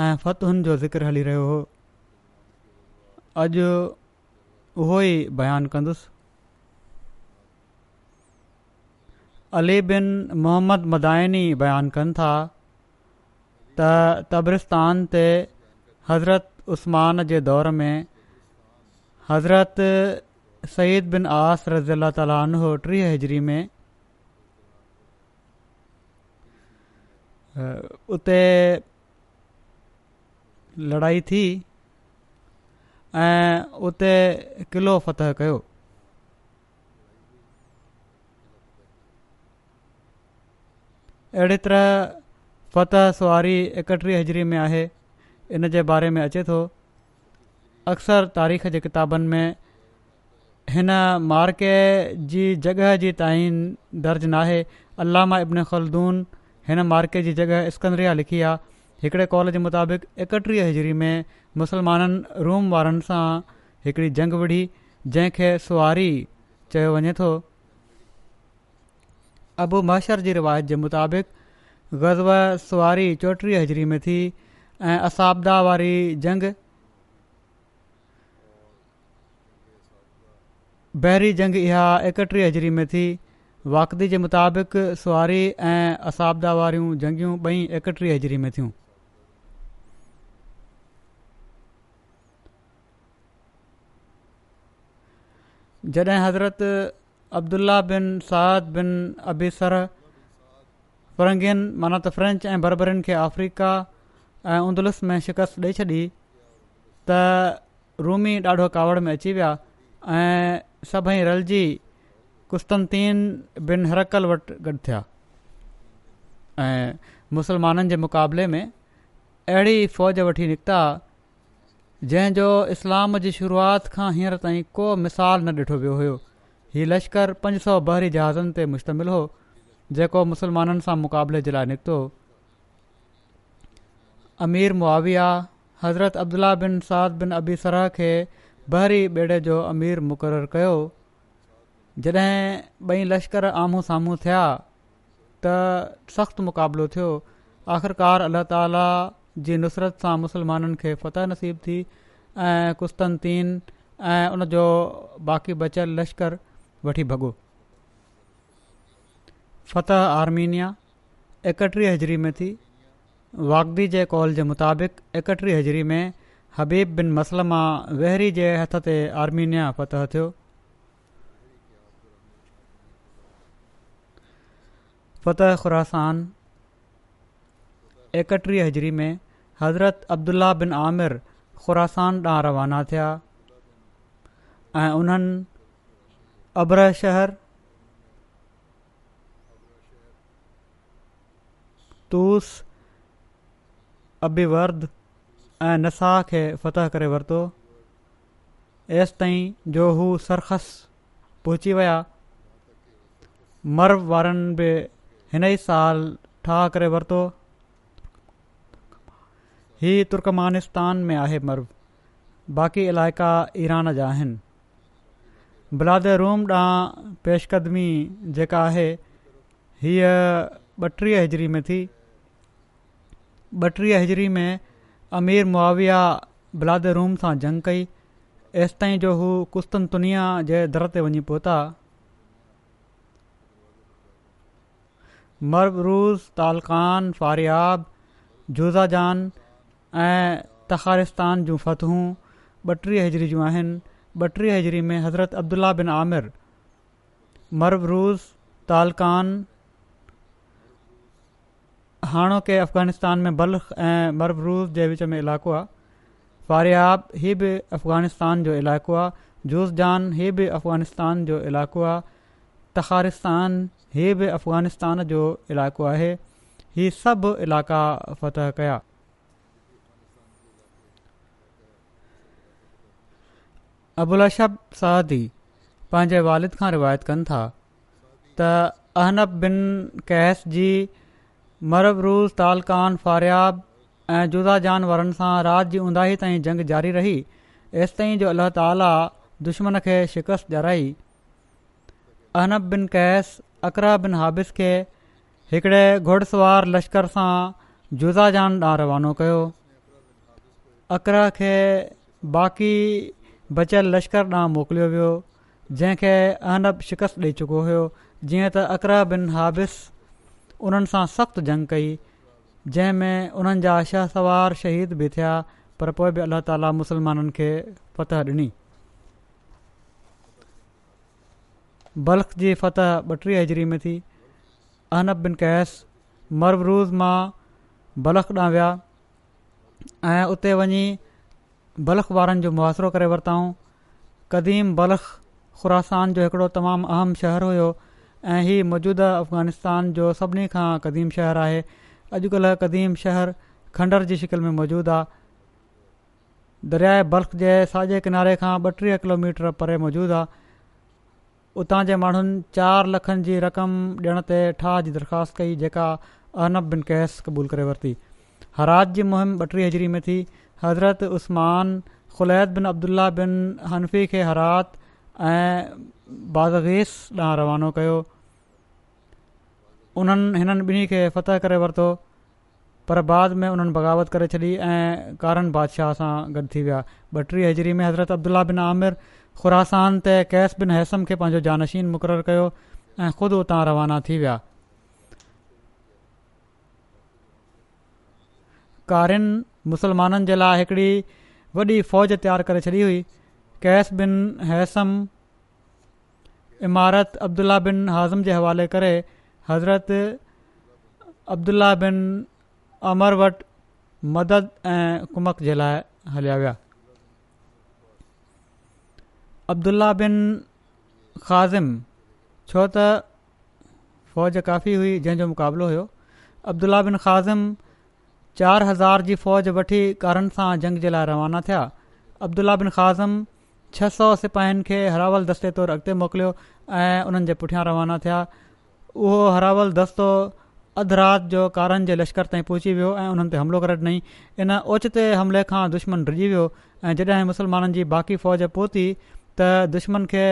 ऐं फ़तिहुनि जो ज़िकर हली रहियो हो अॼु उहो ई बयानु कंदुसि अली बिन मोहम्मद मदााइनी बयानु कनि था त तबिरस्तान ते हज़रत उस्मान जे दौर में हज़रत सईद बिन आस रज़ी अलाह तालो टीह हिजरी में उते लड़ाई थी ऐं उते किलो फ़तह कयो अहिड़े तरह फ़तह सुवारी एकटीह हज़िरी में आहे इन जे बारे में अचे थो अक्सर तारीख़ जे किताबनि में हिन मार्के जी जॻह जी ताईं दर्जु नाहे अलामा इब्न ख़ल्दून हिन मार्के जी जॻह स्कंद्रिया लिखी आहे हिकिड़े कॉल जे मुताबिक़ एकटीह हिजरी में मुस्लमाननि रूम वारनि सां हिकिड़ी जंग विढ़ी जंहिंखे सुवारी चयो वञे थो अबू महशर जी रिवायत जे मुताबिक़ ग़ज़ब सुवारी चोटीह हज़री में थी ऐं असाबदा वारी जंग बहिरी जंग इहा एकटीह हज़री में थी वाकदी जे मुताबिक़ सुवारी ऐं असाबदा वारियूं जंगियूं ॿई एकटीह हज़री में थियूं जॾहिं हज़रत अब्दुल्ला बिन साद बिन अबीसर फ़रंगियुनि माना त फ्रेंच ऐं बरबरिन खे अफ्रीका ऐं उंदुलस में शिकस्त ॾेई छॾी त रूमी ॾाढो कावड़ में अची विया ऐं सभई रलजी कुस्तनतीन बिन हरकल वटि गॾु थिया ऐं मुसलमाननि जे मुक़ाबले में अहिड़ी फ़ौज वठी निकिता जंहिंजो इस्लाम जी शुरूआति खां हींअर ताईं को मिसाल न ॾिठो वियो हुयो हीउ लश्करु पंज सौ बहरी जहाज़नि ते मुश्तमिल हो जेको मुसलमाननि सां मुक़ाबले जे लाइ निकितो अमीर मुआविया हज़रत अब्दुला बिन साद बिन अबी सरह खे बहरी ॿेड़े जो अमीर मुक़ररु कयो जॾहिं ॿई लश्कर आम्हूं साम्हूं थिया त सख़्तु मुक़ाबिलो थियो आख़िरकार अल्ला ताला जी नुसरत सां मुस्लमाननि खे फत नसीब थी ऐं कुस्तनतीन ऐं उनजो बाक़ी बचियलु लश्कर वठी भॻो फ़तह आर्मीनिया एकटीह हजरी में थी वाग़दी जे कॉल जे मुताबिक़ एकटीह हज़री में हबीब बिन मसलमा वेहरी जे हथ ते आर्मीनिया फ़तह थियो फ़तह ख़ुरासान एकटीह हजरी में हज़रत عبداللہ बिन आमिर ख़ुरासान ॾांहुं रवाना थिया ऐं उन्हनि अब्रशहरु तूस अभिवर्द ऐं नसाह खे फतह करे वरितो ورتو जो हू सर्खस पहुची विया मर्व वारनि बि हिन ई साल ठाह करे वरितो हीउ तुर्कमानिस्तान में आहे मर्व बाक़ी इलाइक़ा ईरान जा आहिनि روم ॾांहुं पेशकदमी जेका आहे हीअ ॿटीह हिजरी में थी ॿटीह हिजरी में अमीर मुआविया ब्लादरूम सां जंग कई एसिताईं जो हू कुस्तनतुनि जे दर ते वञी पहुता मर्व रूस तालकान फ़ारियाब जुज़ा जान ऐं तखारिस्तान जूं फ़तूं ॿटीह हज़री जूं आहिनि ॿटीह हज़री में हज़रत अब्दुला बिन आमिर मरबरुस तालकान हाणोकि अफ़गानिस्तान में बल्ख ऐं मरबरुस जे विच में इलाइक़ो आहे फारियाब हीअ बि अफ़ग़ानिस्तान जो इलाइक़ो आहे जूसजान जान हीअ बि अफ़ग़ानिस्तान जो इलाइक़ो आहे तखारिस्तान हीअ बि अफ़गानिस्तान जो इलाइक़ो आहे हीअ सभु इलाइक़ा फ़तह कया अबुलशब सादी पंहिंजे वालिद खां रिवायत कनि था त अहनब बिन कैस जी मरब तालकान फ़ारियाब ऐं जुदा जान वारनि सां राति जी उंदाही ताईं जंग जारी रही एसि ताईं जो अलाह ताला दुश्मन खे शिकस्त ॾाई अहनब बिन कैस अकरा बिन हाबिस खे हिकड़े घुड़सवार लश्कर सां जुज़ा जान ॾांहुं रवानो कयो अकरा खे बाक़ी बचियल लश्कर ॾांहुं मोकिलियो वियो जंहिंखे अहनब शिकस्त ॾेई चुको हुयो जीअं त अकरा बिन हाबिस उन्हनि सां सख़्तु जंग कई जंहिंमें उन्हनि जा शाह सवार शहीद बि थिया पर पोइ बि अलाह ताला मुस्लमाननि खे फत ॾिनी बलख़ जी फतह ॿटीह हज़री में थी अहनब बिन कैस मरबरुज़ मां बलख ॾांहुं विया ऐं उते वञी बलख़ वारनि जो मुआासिरो करे वरिताऊं क़दीम बलख खुरासान जो हिकिड़ो तमामु अहम शहर हुयो ऐं हीअ मौजूदा अफ़गानिस्तान जो सभिनी खां क़दीम शहर आहे अॼुकल्ह क़दीम शहर खंडर जी शिकिल में मौजूदु आहे दरियाए बल्ख जे साॼे किनारे खां ॿटीह किलोमीटर परे मौजूदु आहे उतां जे माण्हुनि चारि लखनि जी रक़म ॾियण ते ठाह जी दरख़्वास्त कई जेका अनब बिन कैस क़बूल करे वरिती हराज जी मुहिम ॿटीह हजरी में थी हज़रत उस्मानुलैत बिन अब्दुला बिन हनफ़ी खे हरात ऐं बादगेस ॾांहुं रवानो कयो उन्हनि हिननि ॿिन्ही खे फ़तह करे वरितो पर बाद में उन्हनि बग़ावत करे छॾी ऐं कारन बादशाह सां गॾु थी विया ॿटीह हज़री में हज़रत अब्दुला बिन आमिर ख़ुरासान ते कैस बिन हैसम खे पंहिंजो जानशीन मुक़ररु कयो ऐं ख़ुदि उतां रवाना थी विया कारिन मुसलमाननि जे लाइ हिकिड़ी वॾी फ़ौज तयारु करे छॾी हुई कैस बिन हैसम इमारत अब्दुल्ला बिन हाज़िम जे हवाले करे हज़रत अब्दुल्ला बिन अमर वटि मदद ऐं कुमक जे लाइ हलिया विया अब्दुल्ला बिन ख़ाज़िम छो त फ़ौज काफ़ी हुई जंहिंजो मुक़ाबिलो हुयो अब्दुल्ला बिन ख़ाज़िम चारि हज़ार जी फ़ौज वठी कारनि सां जंग जे लाइ रवाना थिया अब्दुला बिन ख़ाज़म छह सौ सिपाहियुनि खे हरावल दस्ते तौरु अॻिते मोकिलियो ऐं उन्हनि जे पुठियां रवाना थिया उहो हरावल दस्तो अधु राति जो कारनि जे लश्कर ताईं पहुची वियो ऐं उन्हनि ते हमिलो करे ॾिनईं इन ओचिते हमले खां दुश्मन रिजी वियो ऐं जॾहिं मुसलमाननि जी बाक़ी फ़ौज पहुती त दुश्मन खे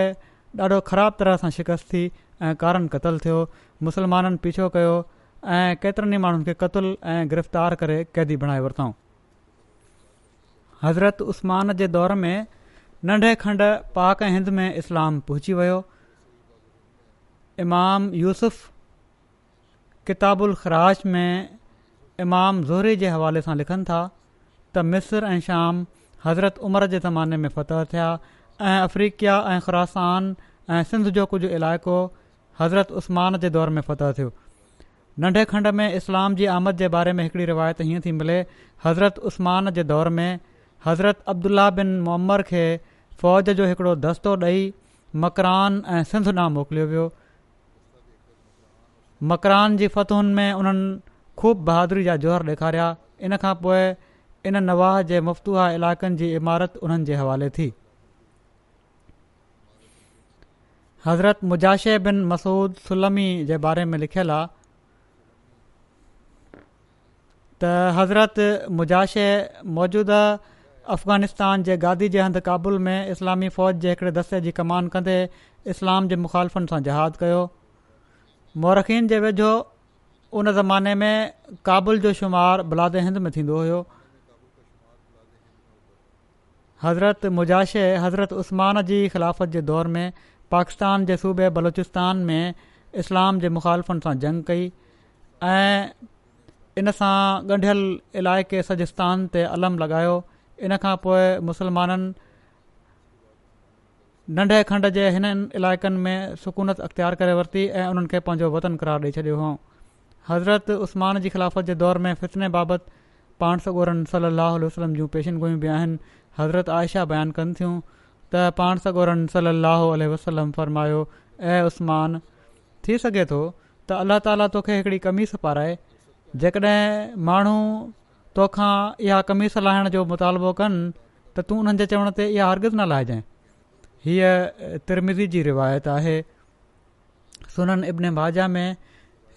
ॾाढो ख़राब तरह सां शिकस्त थी ऐं कारनि क़तल थियो मुसलमाननि पीछो कयो ऐं केतिरनि ई माण्हुनि खे क़तलु ऐं गिरफ़्तार करे क़ैदी बणाए वरितऊं हज़रत उस्मान जे दौर में नंढे खंडु पाक ऐं हिंद में इस्लाम पहुची वियो इमाम यूसुफ़ किताबु अलाश में इमाम ज़ोरे जे हवाले सां लिखनि था त मिस्र ऐं श्याम हज़रत उमर जे ज़माने में फ़तह थिया ऐं अफ्रीकिया ऐं ख़रासान ऐं सिंध जो कुझु इलाइक़ो हज़रत उस्तमान जे दौर में फ़तह थियो नंढे खंड में इस्लाम जी आमद जे बारे में हिकिड़ी रिवायत हीअं थी मिले हज़रत उस्मान जे दौर में हज़रत अब्दुल्ला बिन मोम्मर खे फ़ौज जो हिकिड़ो दस्तो ॾेई मकरान ऐं सिंध नाम मोकिलियो वियो मकरान जी फ़तहुनि में उन्हनि ख़ूब बहादुरी जा जोहर ॾेखारिया इन खां पोइ इन नवाह जे मुफ़्तुहा इलाइक़नि जी इमारत उन्हनि जे हवाले थी हज़रत मुजाशे बिन मसूद सुलमी जे बारे में लिखियलु आहे त हज़रत मुजाशे मौजूदा अफ़गानिस्तान जे गादी जे हंधि काबुल में इस्लामी फ़ौज जे हिकिड़े दस्ते जी कमान कंदे इस्लाम जे मुखालफ़नि सां जहाद कयो मौरखिन जे वेझो उन ज़माने में काबुल जो शुमार बलाद हिंद में थींदो हुयो हज़रत मुजाशे हज़रत उस्मान जी ख़िलाफ़त जे दौर में पाकिस्तान जे सूबे बलोचिस्तान में इस्लाम जे मुखालिफ़नि सां जंग कई ऐं इन सां ॻंढियल इलाइक़े सजिस्तान ते अलम लॻायो इन खां पोइ मुस्लमाननि नंढे खंड जे हिननि इलाइक़नि में सुकूनत अख़्तियार करे वरिती ऐं उन्हनि खे पंहिंजो वतन करार ॾेई छॾियो हुओ हज़रत उस्मान जी ख़िलाफ़त जे दौर में फिसने बाबति पाण सॻोरन सल अलाह वसलम जूं पेशनिगोयूं बि आहिनि हज़रत आयशा बयानु कनि थियूं त पाण सॻोरनि सल अल वसलम फ़रमायो ऐं उस्मान थी सघे थो त अल्ला ताला तोखे हिकिड़ी कमीस पाराए जेकॾहिं माण्हू तोखा इहा कमीस लाहिण जो मुतालबो कनि त तूं उन्हनि जे चवण ते इहा हरगिज़ न लाहिजांइ हीअ तिरमिज़ी जी रिवायत आहे सुनन इब्न बाजा में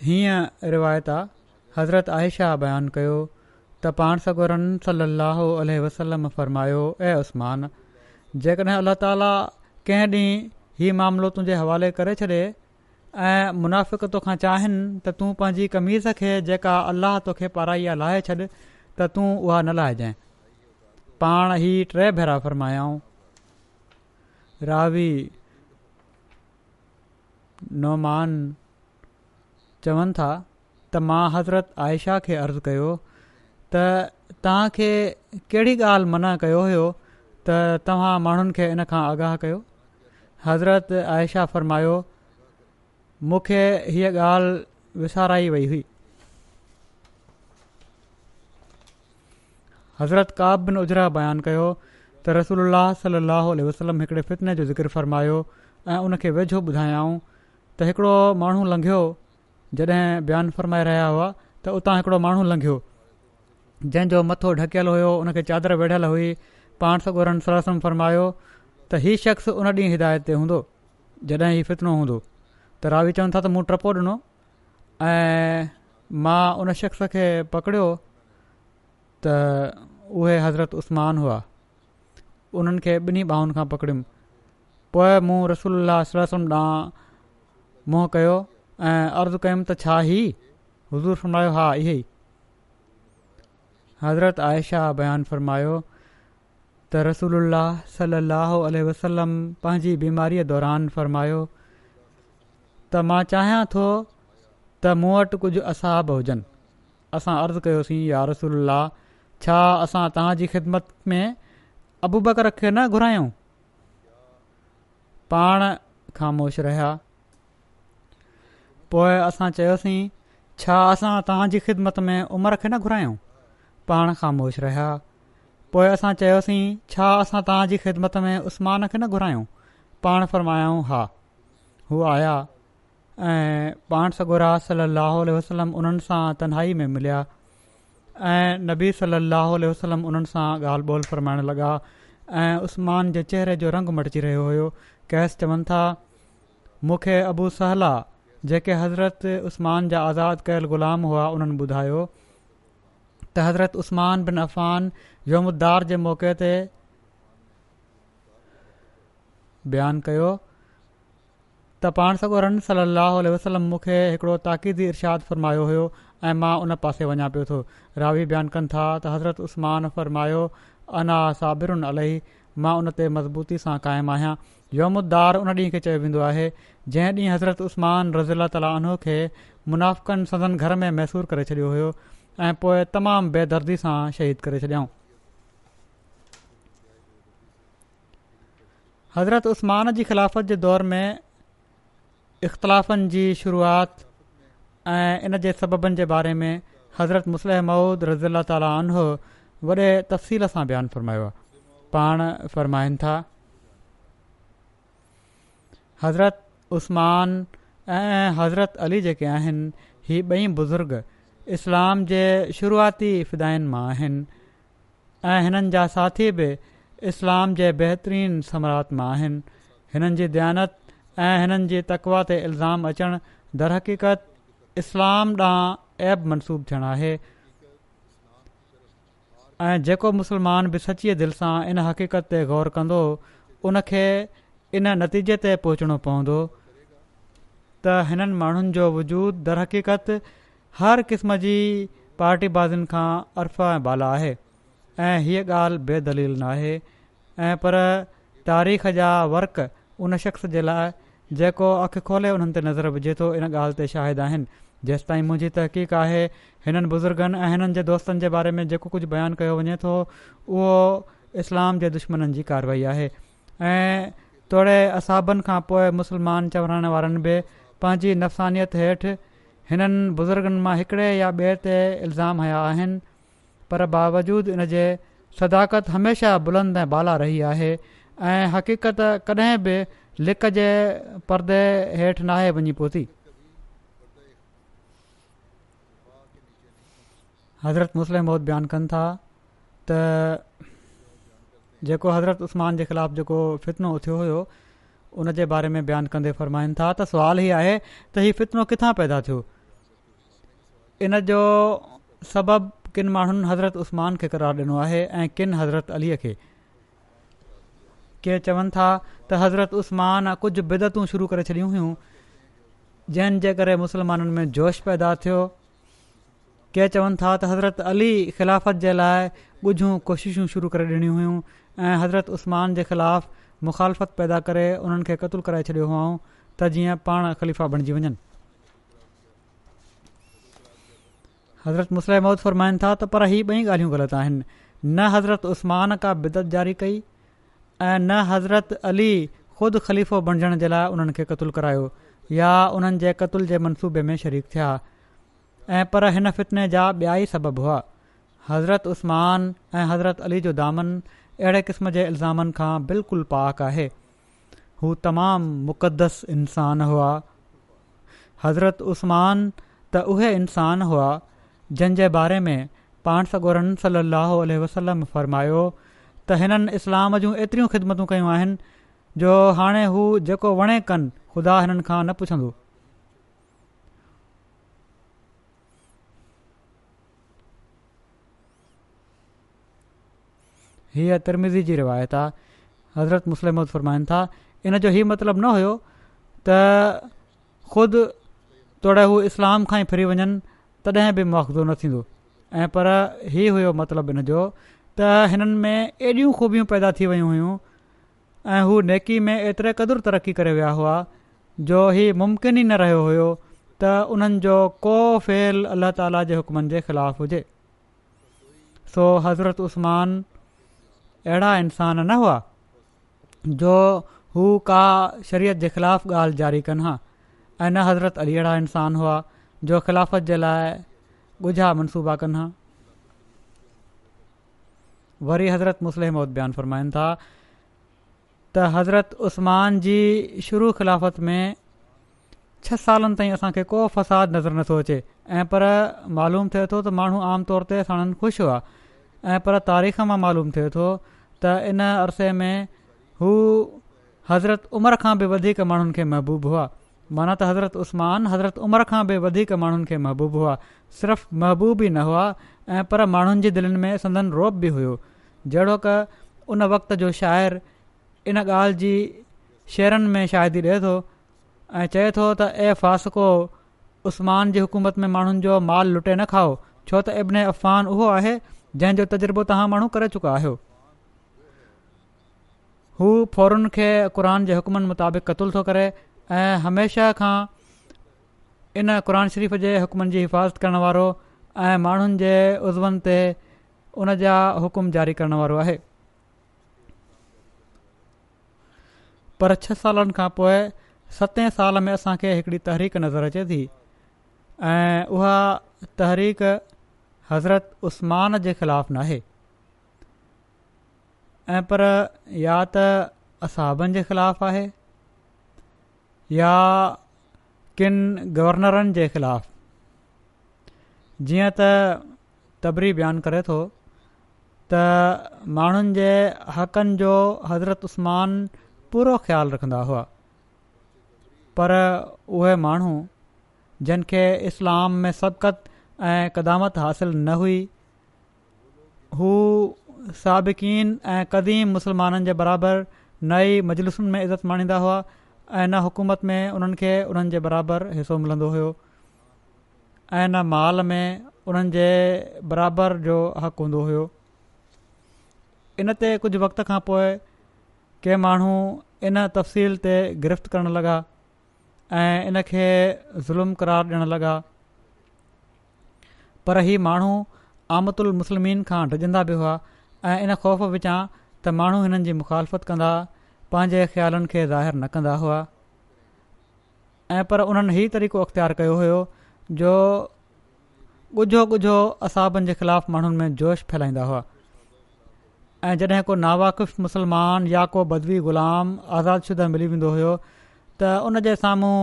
हीअं रिवायत आहे हज़रत आयशा बयानु कयो त पाण सगुरनि सलाहु वसलम फरमायो ऐं उस्मान जेकॾहिं अल्ल्हा ताला कंहिं ॾींहुं हीउ मामिलो तुंहिंजे हवाले करे छॾे ऐं मुनाफ़िक तोखां चाहिनि त तूं पंहिंजी कमीज़ खे जेका अल्लाह तोखे पाराई आहे लाहे छॾ त तूं उहा न लाहिजांइ पाण ई टे भेरा फ़र्मायाऊं रावी नौमान चवनि था त मां हज़रत आयशा खे अर्ज़ु कयो त तव्हांखे कहिड़ी ॻाल्हि मना कयो हुयो त तव्हां माण्हुनि खे इन खां आगाह कयो हज़रत आयशा फ़र्मायो मूंखे हीअ ॻाल्हि विसाराई वई हुई हज़रत काबिन उजरा बयानु कयो त रसोल्ला सलाहु वसलम हिकिड़े फितने जो ज़िक्र फ़रमायो ऐं उनखे वेझो ॿुधायाऊं त हिकिड़ो माण्हू लंघियो जॾहिं बयानु फ़रमाए रहिया हुआ त उतां हिकिड़ो माण्हू लंघियो जंहिंजो मथो ढकियलु हुयो हुन खे चादरु वेढ़ियलु हुई पाण सगोरनि सरसम फरमायो त हीउ शख़्स उन ॾींहुं हिदायत ते हूंदो जॾहिं हीउ फितनो हूंदो त रावी चवनि था त मूं टपो ॾिनो ऐं मां उन शख़्स खे पकड़ियो त उहे हज़रत उस्मान हुआ उन्हनि खे ॿिन्ही ॿाहुनि खां पकड़ियुमि पोइ मूं रसूल वलमां मुंहुं कयो ऐं अर्ज़ु कयुमि त छा ही हज़ूर फरमायो हा इहे हज़रत आयशा बयानु फ़र्मायो त रसूल सलाहु वसलम पंहिंजी बीमारीअ दौरान फ़र्मायो त मां चाहियां थो त मूं वटि कुझु असाब हुजनि असां अर्ज़ु कयोसीं यार रसूल छा असां तव्हांजी ख़िदमत में अबुबकर खे न घुरायूं पाण ख़ामोश रहिया पोइ असां चयोसीं छा असां तव्हांजी ख़िदमत में उमिरि खे न घुरायूं पाण ख़ामोश रहिया पोइ असां चयोसीं छा असां तव्हांजी ख़िदमत में उसमान खे न घुरायूं पाण फ़र्मायूं हा हू आया ऐं पाण सगुरा सलाहु वसलम उन्हनि सां तनहाई में मिलिया ऐं नबी सलाहु वसलम उन्हनि सां ॻाल्हि ॿोल फरमाइण लॻा ऐं उस्मान जे चहिरे जो रंग मटिजी रहियो हुयो कैस चवनि था मूंखे अबू सहला जेके हज़रत उस्मान जा आज़ादु कयल ग़ुलाम हुआ उन्हनि ॿुधायो त हज़रत उस्मान बिन अफ़ान जोमुदार जे मौक़े ते बयानु त पाण सगो रन सली अलाह वसलम मूंखे हिकिड़ो ताक़ीदी इरशादु फरमायो हुयो ऐं मां उन पासे वञा पियो थो रावी बयानु कनि था त हज़रत उस्तमान फ़रमायो अञा साबिरुनि अलही मां उन ते मज़बूती सां क़ाइमु आहियां योमुदार उन ॾींहुं खे चयो वेंदो आहे जंहिं ॾींहुं हज़रत उस्मान रज़ीला ताला अनो खे मुनाफ़िकनि सदन घर में मैसूरु करे छॾियो हुयो ऐं पोइ तमामु बेदर्दी सां शहीद करे छॾियऊं हज़रत उस्मान जी ख़िलाफ़त जे दौर में इख़्तिलाफ़नि जी शुरूआति ऐं इन जे सबबनि जे बारे में हज़रत मुसल मऊद रज़ी अला ताली उनो वॾे तफ़सील सां बयानु फ़रमायो आहे पाण फ़रमाइनि था हज़रत उस्मान ऐं हज़रत अली जेके आहिनि हीअ ॿई बुज़ुर्ग इस्लाम जे शुरूआती इफ़िदायुनि मां आहिनि ऐं हिननि जा साथी बि इस्लाम जे बहितरीन समरात मां आहिनि हिननि जी दयानत ऐं हिननि जे तकवा ते इल्ज़ाम अचणु दरहक़ीक़त इस्लाम ॾांहुं ऐब मनसूब थियणु आहे ऐं जेको मुस्लमान बि सचीअ दिलि सां इन हक़ीक़त ते ग़ौर कंदो उन इन नतीजे ते पहुचणो पवंदो त हिननि माण्हुनि जो वजूदु दरहक़ीक़त हर क़िस्म जी पाटीबाज़ियुनि खां अर्फ़ ऐं बाला आहे ऐं हीअ ॻाल्हि बेदलील न आहे ऐं पर तारीख़ जा वर्क उन शख़्स जे लाइ जेको अखि खोले उन्हनि ते नज़र विझे थो इन ॻाल्हि ते शाहिद आहिनि जेसिताईं मुंहिंजी तहक़ीक़ आहे हिननि बुज़ुर्गनि ऐं हिननि जे दोस्तनि जे बारे में जेको कुझु बयानु कयो वञे थो उहो इस्लाम जे दुश्मननि जी कार्रवाई आहे ऐं तोड़े असाबनि खां पोइ मुस्लमान चवराइण वारनि बि पंहिंजी नफ़सानियत हेठि हिननि बुज़ुर्गनि मां हिकिड़े या ॿिए ते इल्ज़ाम हया पर बावजूद इन जे सदाकत हमेशह बुलंद ऐं बाला रही आहे ऐं हक़ीक़त कॾहिं बि लिक जे परदे हेठि नाहे वञी पहुती हज़रत मुस्लिम बौद्ध बयानु कनि था त जेको हज़रत उस्मान जे ख़िलाफ़ु जेको फितनो थियो हुयो उन जे बारे में बयानु कंदे फ़रमाइनि था त सुवाल ई आहे त हीउ फितनो किथां पैदा थियो इन जो सबबु किन माण्हुनि हज़रत उस्मान खे करार ॾिनो आहे ऐं किन हज़रत अलीअ खे के चवनि था त हज़रत उस्मान कुझु बिदतूं शुरू करे छॾियूं हुयूं जंहिंजे करे मुस्लमाननि में जोश पैदा थियो के चवनि था त हज़रत अली ख़िलाफ़त जे लाइ ॻुझूं कोशिशूं शुरू करे ॾिनियूं हुयूं ऐं हज़रत उस्त्मान जे ख़िलाफ़ु मुख़ालफ़त पैदा करे उन्हनि खे क़तूल कराए छॾियो हुयऊं त जीअं पाण ख़लीफ़ा बणिजी वञनि हज़रत मुसलम फ़रमाइनि था त पर हीअ ॿई ॻाल्हियूं ग़लति आहिनि न हज़रत उस्मान का बिदत जारी कई ऐं न हज़रत अली ख़ुदि ख़लीफ़ो बणजण जे लाइ उन्हनि खे क़तुलु करायो या उन्हनि जे क़तल जे मनसूबे में शरीक थिया ऐं पर हिन फितने जा ॿिया ई सबब हुआ हज़रत उस्मान ऐं हज़रत अली जो दामन अहिड़े क़िस्म जे इल्ज़ामनि खां बिल्कुलु पाक आहे हू तमामु मुक़दस इंसान हुआ हज़रत उस्मान त उहे इंसान हुआ जंहिंजे बारे में पाण सगोरन सली वसलम फ़र्मायो त हिननि इस्लाम जूं एतिरियूं ख़िदमतूं कयूं आहिनि जो हाणे हू जेको वणे कनि ख़ुदा हिननि खां न पुछंदो हीअ तरमीज़ी जी रिवायत आहे हज़रत मुस्लिम फ़रमाइनि था इन जो हीउ मतिलबु न हुयो त ख़ुदि तोड़े हू इस्लाम खां ई फिरी वञनि तॾहिं बि मुआवज़ो न थींदो ऐं पर हीउ हुयो मतिलबु जो त हिननि में एॾियूं ख़ूबियूं पैदा थी वियूं हुयूं ऐं हू नेकी में एतिरे क़दुरु तरक़ी करे विया हुआ जो हीउ मुमकिन ई न रहियो हुयो त उन्हनि जो को फेल अलाह ताला जे हुकमनि जे ख़िलाफ़ हुजे सो हज़रत उस्मान अहिड़ा इंसान न हुआ जो हू का शरीयत जे ख़िलाफ़ ॻाल्हि जारी कनि हा ऐं न हज़रत अली अहिड़ा इंसान हुआ जो ख़िलाफ़त जे लाइ ॻुझा मनसूबा कनि हा वरी हज़रत मुसलिम्ब्यान फरमाइनि था त हज़रत उस्मान जी शुरू ख़िलाफ़त में छह सालनि ताईं असांखे को फ़साद नज़र नथो अचे ऐं पर मालूम थिए थो त माण्हू आमतौर ते ख़ुशि हुआ ऐं पर तारीख़ मां मालूम थिए थो त इन अरसे में हू हज़रत उमिरि खां बि वधीक माण्हुनि खे महबूबु हुआ माना त हज़रत उस्तमान हज़रत उमिरि खां बि वधीक माण्हुनि खे महबूबु हुआ सिर्फ़ु महबूब ई न हुआ ऐं पर माण्हुनि जे दिलनि में संदन रोब बि हुयो जहिड़ो क उन वक़्त जो शाइरु इन ॻाल्हि जी शेरनि में शाइदी ॾिए थो ऐं चए थो त ऐं फ़ासको उस्मान जी हुकूमत में माण्हुनि जो माल लुटे न खाओ छो त अब्न अफ़ान उहो आहे जंहिंजो तजुर्बो तव्हां माण्हू करे चुका आहियो हू फौरन खे क़रान जे हुकमनि मुताबिक़ क़तलु थो करे ऐं हमेशह खां इन क़रान शरीफ़ जे हुकमनि जी हिफ़ाज़त करण वारो ऐं माण्हुनि जे उज़वनि उनजा हुकुम जारी करण वारो आहे पर छह सालनि खां पोइ सते साल में असांखे हिकिड़ी तहरीक नज़र अचे थी ऐं उहा तहरीक हज़रत उस्मान जे ख़िलाफ़ु नाहे ऐं पर या त असाबनि जे ख़िलाफ़ु आहे या किन गवर्नरनि जे ख़िलाफ़ जीअं त तबरी बयानु करे थो त माण्हुनि जे हक़नि जो हज़रत उस्मान पूरो ख़्यालु रखंदा हुआ पर उहे माण्हू जंहिंखे इस्लाम में सबक़त ऐं क़दामत हासिलु न हुई हू साबिक़नि ऐं क़दीम मुसलमाननि जे बराबरि नई मजलसुनि में इज़त माणींदा हुआ ऐं न हुकूमत में उन्हनि खे उन्हनि जे बराबरि हिसो मिलंदो हुयो ऐं न माल में उन्हनि जे बराबरि जो हक़ हूंदो हुयो इन ते कुझु वक़्त खां पोइ के माण्हू इन तफ़सील ते गिरफ़्त करणु लॻा ऐं इन खे ज़ुल्म करार ॾियणु लॻा पर हीउ माण्हू आमतुल उल मुस्लमिन खां डिॼंदा बि हुआ ऐं इन ख़ौफ़ विचां त माण्हू हिननि जी मुखालफ़त कंदा पंहिंजे ख़्यालनि खे ज़ाहिरु न कंदा हुआ ऐं पर उन्हनि हीउ तरीक़ो अख़्तियार कयो हुयो जो ॻुझो ॻुझो असाबनि जे ख़िलाफ़ु माण्हुनि में जोश फैलाईंदा हुआ ऐं जॾहिं को नावाक़फ़ मुसलमान या को बदवी ग़ुलाम आज़ाद शुदा मिली वेंदो हुयो त उन जे साम्हूं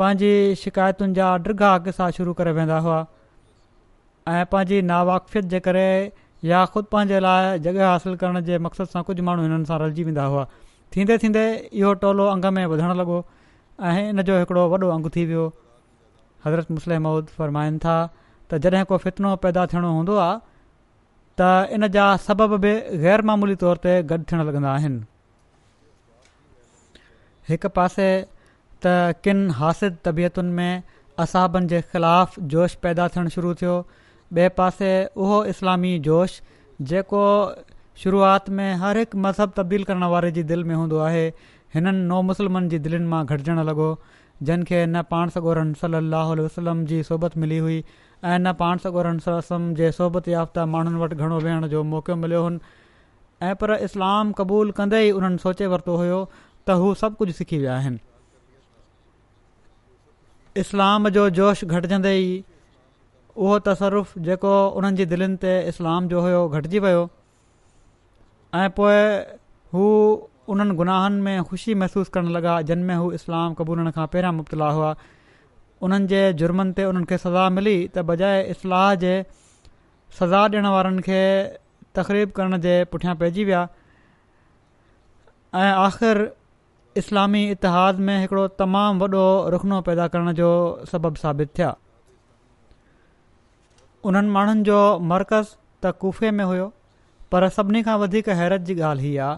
पंहिंजी शिकायतुनि जा डिगा अघ शुरू करे वेंदा हुआ ऐं पंहिंजी नावाक़फ़ जे करे या ख़ुदि पंहिंजे लाइ जॻहि हासिलु करण जे मक़सदु सां कुझु माण्हू हिननि सां रलजी वेंदा हुआ थींदे थींदे इहो टोलो अंग में वधणु लॻो ऐं इन जो हिकिड़ो वॾो अंगु थी वियो हज़रत मुस्लिम माउद फ़रमाइनि था त जॾहिं को फितनो पैदा थियणो हूंदो त इन जा सबब बि मामूली तौर ते गॾु थियणु लॻंदा आहिनि हिकु पासे त किन हासिद तबियतुनि में असाबनि जे ख़िलाफ़ु जोश पैदा थियणु शुरू थियो ॿिए पासे उहो इस्लामी जोश जेको शुरूआति में हर हिकु मज़हब तब्दील करण वारे जी दिलि में हूंदो आहे हिननि नो मुसलमन जी दिलनि मां गॾिजणु लॻो जिन खे न पाण सगोरम सली वसलम जी सोबत मिली हुई ऐं न पाण सगोरन सलम जे सोबत याफ़्ता माण्हुनि वटि घणो वेहण जो मौको मिलियो हुनि ऐं पर इस्लाम क़बूल कंदे ई उन्हनि सोचे वरितो हुयो त हू सभु कुझु सिखी विया आहिनि इस्लाम जो जोश घटिजंदे ई उहो तसरुफ़ जेको उन्हनि जी दिलनि ते इस्लाम जो हुयो घटिजी वियो ऐं पोइ हू उन्हनि गुनाहनि में ख़ुशी महसूसु करणु लॻा जिन में हू इस्लाम क़बूल खां पहिरियां मुब्तला हुआ उन्हनि जे जुर्मनि ते उन्हनि खे सज़ा मिली त बजाए इस्लाह जे सज़ा ॾियण वारनि खे तक़रीब करण जे पुठियां पइजी विया ऐं आख़िर इस्लामी इतिहाद में हिकड़ो तमामु वॾो रुखनो पैदा करण जो सबबु साबित थिया उन्हनि माण्हुनि जो मर्कज़ त कुफ़े में हुयो पर सभिनी खां वधीक हैरत जी ॻाल्हि हीअ आहे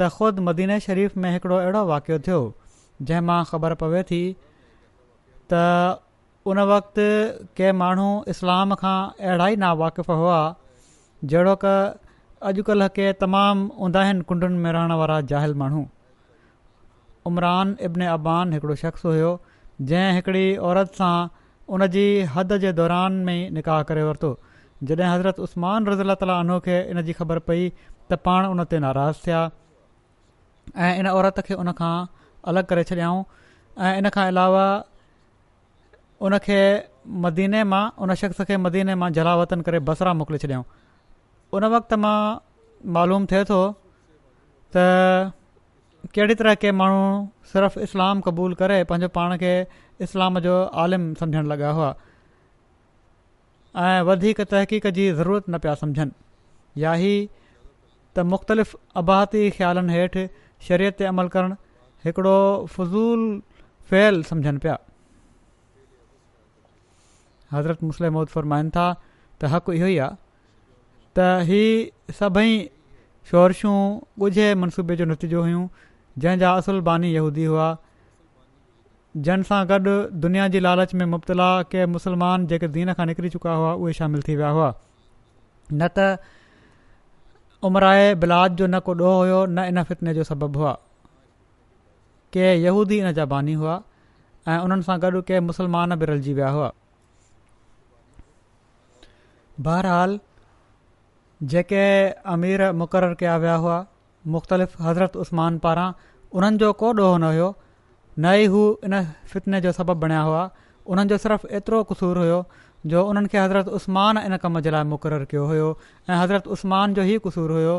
त ख़ुदि मदीने शरीफ़ में हिकिड़ो अहिड़ो वाक़ियो थियो जंहिं मां ख़बर पवे थी त उन वक़्तु के माण्हू इस्लाम खां अहिड़ा ई ना वाक़िफ़ हुआ जहिड़ो क अॼुकल्ह के तमामु हूंदा आहिनि कुंडुनि में रहण वारा जाहिल माण्हू उमरान इब्न अबान हिकिड़ो शख़्स हुयो जंहिं हिकिड़ी औरत सां उन जी हद जे दौरान में ई निकाह करे वरितो जॾहिं हज़रत उस्त्मान रज़ीला अनो खे इन जी ख़बर पई त पाण उन ते नाराज़ थिया ऐं इन औरत खे उनखां अलॻि करे छॾियऊं ऐं इनखां अलावा उनखे मदीने मां उन शख़्स खे मदीने मां जलावतन करे बसरा मोकिले छॾियऊं उन वक़्त मां मालूम थिए थो त कहिड़ी तरह के माण्हू सिर्फ़ु इस्लाम क़बूल करे पंहिंजो पाण खे इस्लाम जो आलिम सम्झणु लॻा हुआ ऐं वधीक तहक़ीक़ जी ज़रूरत न पिया सम्झनि या ई त मुख़्तलिफ़ अबाहती ख़्यालनि हेठि शरीयत ते अमल करणु हिकिड़ो फज़ूल फ़ैल सम्झनि पिया हज़रत मुस्लिम मुसलम फरमाइनि था त हक़ इहो ई आहे त ही सभई शौरशूं ॻुझे मनसूबे जो नतीजो हुयूं जंहिंजा असुल बानी यहूदी हुआ जंहिंसां गॾु दुनिया जी लालच में मुबतला के मुसलमान जेके दीन खां निकिरी चुका हुआ उहे शामिलु थी विया हुआ न त उमराए बिलाद जो न को ॾोह हुयो न इन फितने जो सबबु हुआ के यहूदी इन जा बानी हुआ ऐं उन्हनि सां गॾु के मुसलमान बि रलिजी विया हुआ बहरहाल जेके अमीर मुक़ररु कया विया हुआ मुख़्तलिफ़ हज़रत उस्मान पारां उन्हनि जो को ॾोहो न हुयो न ई हू इन फितने जो सबबु बणिया हुआ उन्हनि जो सिर्फ़ु एतिरो क़सूर हुयो जो उन्हनि खे हज़रत उस्मान इन कम जे लाइ मुक़ररु कयो हुयो ऐं हज़रत उसमान जो ई क़सूर हुयो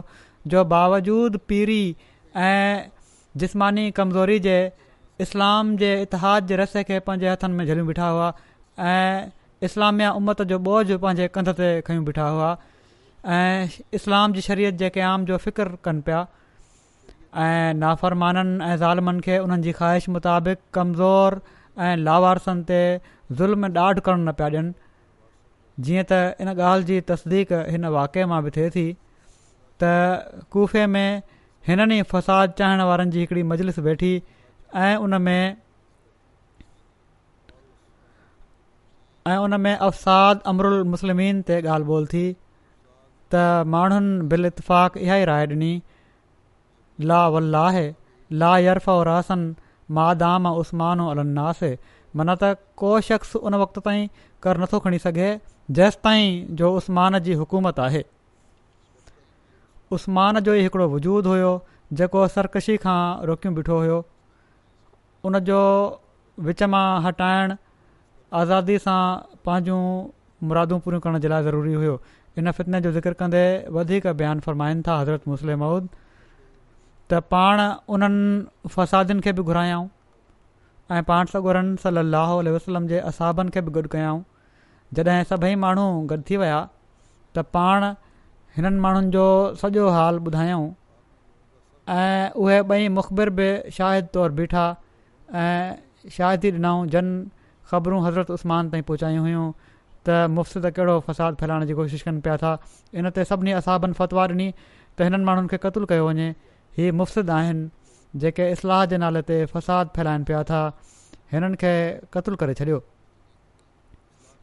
जो बावजूद पीरी ऐं जिस्मानी कमज़ोरी जे इस्लाम जे इतिहाद जे रसे खे पंहिंजे हथनि में झलियूं ॿिठा हुआ ऐं इस्लामिया उमत जो बोझ पंहिंजे कंध ते खयूं बीठा हुआ ऐं इस्लाम जी शरीत जेके आम जो फ़िक्र कनि पिया ऐं नाफ़रमाननि ऐं ज़ालमनि खे उन्हनि जी ख़्वाहिश मुताबिक़ कमज़ोर ऐं लावारसनि ते ज़ुल्म ॾाढु करणु न पिया ॾियनि जीअं त इन ॻाल्हि जी तस्दीक हिन वाक़िए मां बि थिए थी त कोफ़े में हिननि ई फ़साद चाहिण वारनि जी हिकिड़ी मजलिस वेठी ऐं उन में ऐं उनमें अफ़साद अमरुल मुस्लिमिन ते ॻाल्हि ॿोल थी त माण्हुनि बिल इतफ़ाक़ इहा ई राय ॾिनी ला वल्ला ला यर्फ़ रासन मा दाम ऐं उस्मानन्नासे मना त को शख़्स उन वक़्त ताईं कर नथो खणी सघे जेसि ताईं जो उस्मान जी हुकूमत आहे उस्मान जो ई हिकिड़ो वजूद हुयो जेको सरकशी खां रोकियूं बीठो हुयो उन जो विच मां हटाइण आज़ादी सां पंहिंजूं मुरादूं पूरियूं करण जे लाइ ज़रूरी हुयो इन फितने जो ज़िक्र कंदे वधीक बयानु फ़रमाइनि था हज़रत मुस्लिम मऊद त पाण उन्हनि फ़सादियुनि खे बि घुरायऊं ऐं पाण सॻोरनि सली अल वसलम जे असाबनि खे बि गॾु कयाऊं जॾहिं सभई माण्हू गॾु थी विया त पाण हिननि माण्हुनि जो सॼो हाल ॿुधायूं ऐं उहे ॿई मुखबिर बि शाहिद तौरु बीठा ऐं शाहिदी ॾिनऊं जन ख़बरूं हज़रत उस्मान ताईं पहुचायूं हुयूं त मुफ़्तिद कहिड़ो फ़साद फैलाइण जी कोशिशि कनि पिया था इन ते सभिनी असाबनि फ़तवा ॾिनी त हिननि माण्हुनि खे क़तलु कयो वञे हीअ मुफ़्त आहिनि जेके इस्लाह जे नाले ते फ़साद फैलाइनि पिया था हिननि खे क़तलु करे छॾियो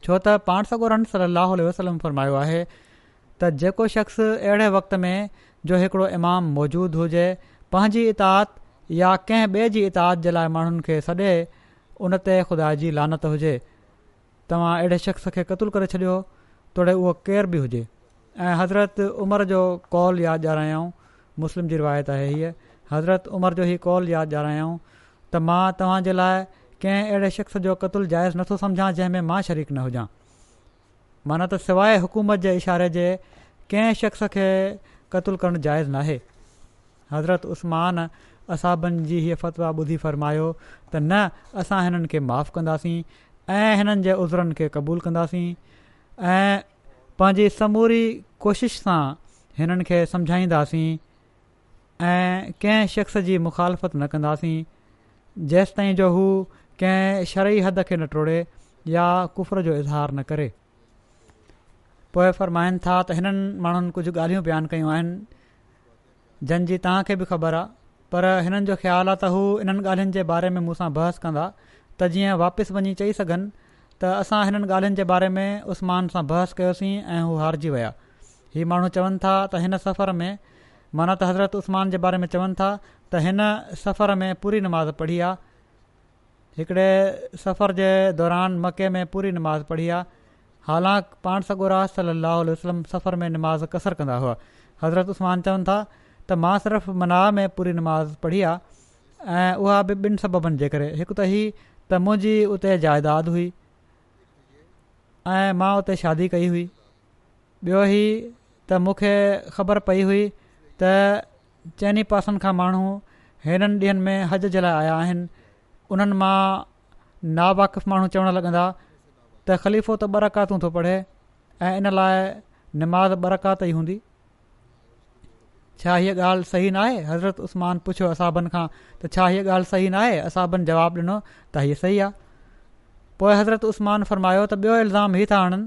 छो त पाण सगोरन सलाहु वसलम फरमायो आहे त जेको शख़्स अहिड़े वक़्त में जो हिकिड़ो इमाम मौजूदु हुजे पंहिंजी इताद या कंहिं ॿिए जी इताद जे लाइ माण्हुनि खे सॾे उन ते ख़ुदा जी लानत हुजे तव्हां अहिड़े शख़्स खे क़तूल करे छॾियो तोड़े उहो केरु बि हुजे ऐं हज़रत उमिरि जो कॉल यादि ॼारायाऊं मुस्लिम जी रिवायत आहे हीअ हज़रत उमिरि जो ई कॉल यादि ॾियारऊं त मां तव्हांजे लाइ कंहिं अहिड़े शख़्स जो क़तुलु जाइज़ नथो सम्झां जंहिंमें मां शरीक न हुजां माना त सवाइ हुकूमत जे इशारे जे कंहिं शख़्स खे क़तलु करणु जाइज़ु नाहे हज़रत उस्मान असाबनि जी हीअ फ़तवा ॿुधी फ़र्मायो त न असां हिननि खे माफ़ु कंदासीं ऐं हिननि जे उज़रनि खे क़बूलु कंदासीं ऐं पंहिंजी समूरी कोशिश सां हिननि खे सम्झाईंदासीं ऐं कंहिं शख़्स जी मुखालफ़त न कंदासीं जेसि ताईं जो हू कंहिं शरी हद खे न टोड़े या कुफर जो इज़हार न करे पोइ फ़रमाइनि था त हिननि माण्हुनि कुझु ॻाल्हियूं बयानु कयूं आहिनि जंहिंजी तव्हांखे बि ख़बर आहे पर हिननि जो ख़्यालु आहे त हू इन्हनि ॻाल्हियुनि जे बारे में मूं बहस कंदा त जीअं वापसि वञी चई सघनि त असां हिननि ॻाल्हियुनि जे बारे में उस्मान सां बहस कयोसीं ऐं हू हारिजी विया हीअ माण्हू चवनि था त हिन सफ़र में माना त हज़रत उस्मान जे बारे में चवनि था त हिन सफ़र में पूरी नमाज़ पढ़ी आहे हिकिड़े सफ़र जे दौरान मके में पूरी नमाज़ पढ़ी आहे हालांकि पाण सगोरा सलाहु वसलम सफ़र में नमाज़ कसर कंदा हुआ हज़रत उस्मान चवनि था त मां सिर्फ़ु मनाह में पूरी नमाज़ पढ़ी आहे ऐं उहा बि ॿिनि सबबनि जे करे हिकु त ही त मुंहिंजी उते जाइदाद हुई ऐं मां उते शादी कई हुई ॿियो ई त मूंखे ख़बर पई हुई त चइनि पासनि खां माण्हू हिननि ॾींहनि में हज जे लाइ आया आहिनि उन्हनि मां नाबाक़िफ़ माण्हू चवणु लॻंदा त ख़लीफ़ो त बरकातू थो पढ़े ऐं इन लाइ निमाज़ बरकात ई हूंदी छा हीअ ॻाल्हि सही न आहे हज़रत उस्मान पुछियो असाबनि खां त छा हीअ ॻाल्हि सही न आहे असाबनि जवाबु ॾिनो त इहे सही आहे पोइ हज़रत उस्मान फ़रमायो त ॿियो इल्ज़ाम हीअ था आणनि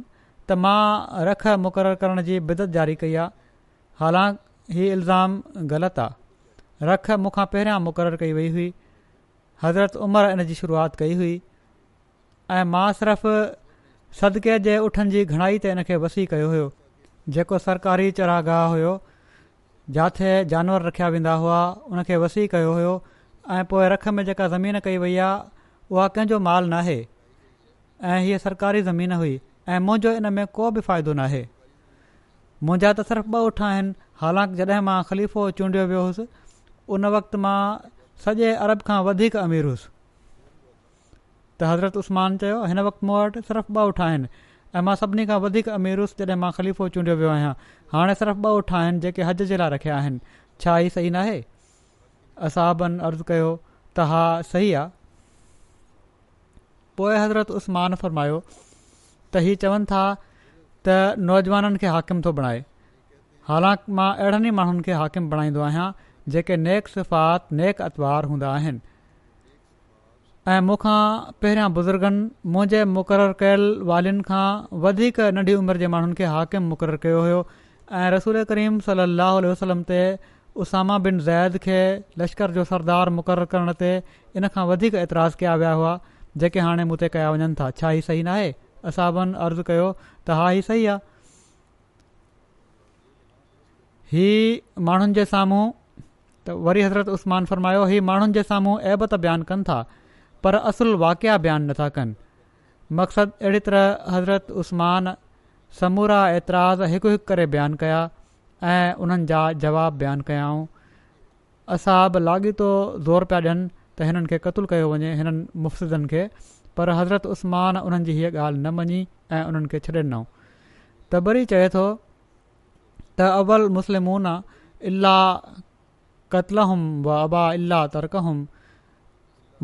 त मां रख मुक़ररु करण जी बिदत जारी कई आहे हालांकि हीअ इल्ज़ाम ग़लति आहे रख मूंखां पहिरियां मुक़ररु कई वई हुई हज़रत उमर इन जी शुरूआति कई हुई ऐं मां सिर्फ़ु सदिके जे उठनि जी घणाई ते इन खे वसी कयो हुयो जेको सरकारी चरागाह हुयो जिथे जानवर रखिया वेंदा हुआ उनखे वसी कयो हुयो ऐं पोइ रख में जेका ज़मीन कई वई आहे उहा कंहिंजो माल न आहे ऐं हीअ सरकारी ज़मीन हुई ऐं मुंहिंजो इन में को बि फ़ाइदो नाहे मुंहिंजा त सिर्फ़ु ॿ उठा आहिनि हालांकि जॾहिं मां ख़लीफ़ो चूंडियो वियो हुउसि उन वक़्तु मां सॼे अरब खां वधीक अमीरुसि त हज़रत उस्मान चयो हिन वक़्तु मूं वटि सिर्फ़ु ॿ उठा आहिनि ऐं मां सभिनी खां वधीक अमीरुसि जॾहिं मां ख़लीफ़ो चूंडियो वियो आहियां हाणे सिर्फ़ु ॿ उठा आहिनि जेके जे लाइ रखिया आहिनि छा ई सही नाहे असाबनि अर्ज़ु कयो त हा सही आहे पोइ हज़रत उस्मान फ़रमायो त हीउ चवनि था त नौजवाननि खे हाकिम थो बणाए हालांकि मां अहिड़नि ई माण्हुनि खे हाकिम बणाईंदो आहियां जेके नेक सिफ़ात नेक अतवार हूंदा आहिनि ऐं मूंखां पहिरियां बुज़ुर्गनि मुंहिंजे मुक़ररु कयल वारियुनि खां वधीक नंढी उमिरि जे माण्हुनि खे हाकिम मुक़ररु कयो हुयो ऐं रसूल करीम सलाहु वसलम ते उसामा बिन ज़ैद खे लश्कर जो सरदार मुक़ररु करण ते इन खां वधीक ऐतिराज़ु कया विया हुआ जेके हाणे मूं ते कया वञनि था छा ई सही न आहे असाबनि अर्ज़ु कयो त हा ई सही आहे हीउ माण्हुनि जे साम्हूं त वरी हज़रत उस्तमान फ़रमायो ही माण्हुनि जे साम्हूं ऐबत बयानु कनि था पर اصل वाक़िया बयानु नथा कनि मक़सदु अहिड़ी तरह हज़रत عثمان समूरा एतिराज़ हिकु करे बयानु कया ऐं उन्हनि जा جا बयानु कयाऊं असां बि लाॻीतो ज़ोर पिया ॾियनि त हिननि खे क़तलु कयो वञे हिननि मुफ़्तिज़नि खे पर हज़रत उस्मान उन्हनि जी हीअ ॻाल्हि न मञी ऐं उन्हनि खे छॾे ॾिनऊं त चए थो त अवल मुस्लिमून इलाह क़तल व अबा इला तर्क हुम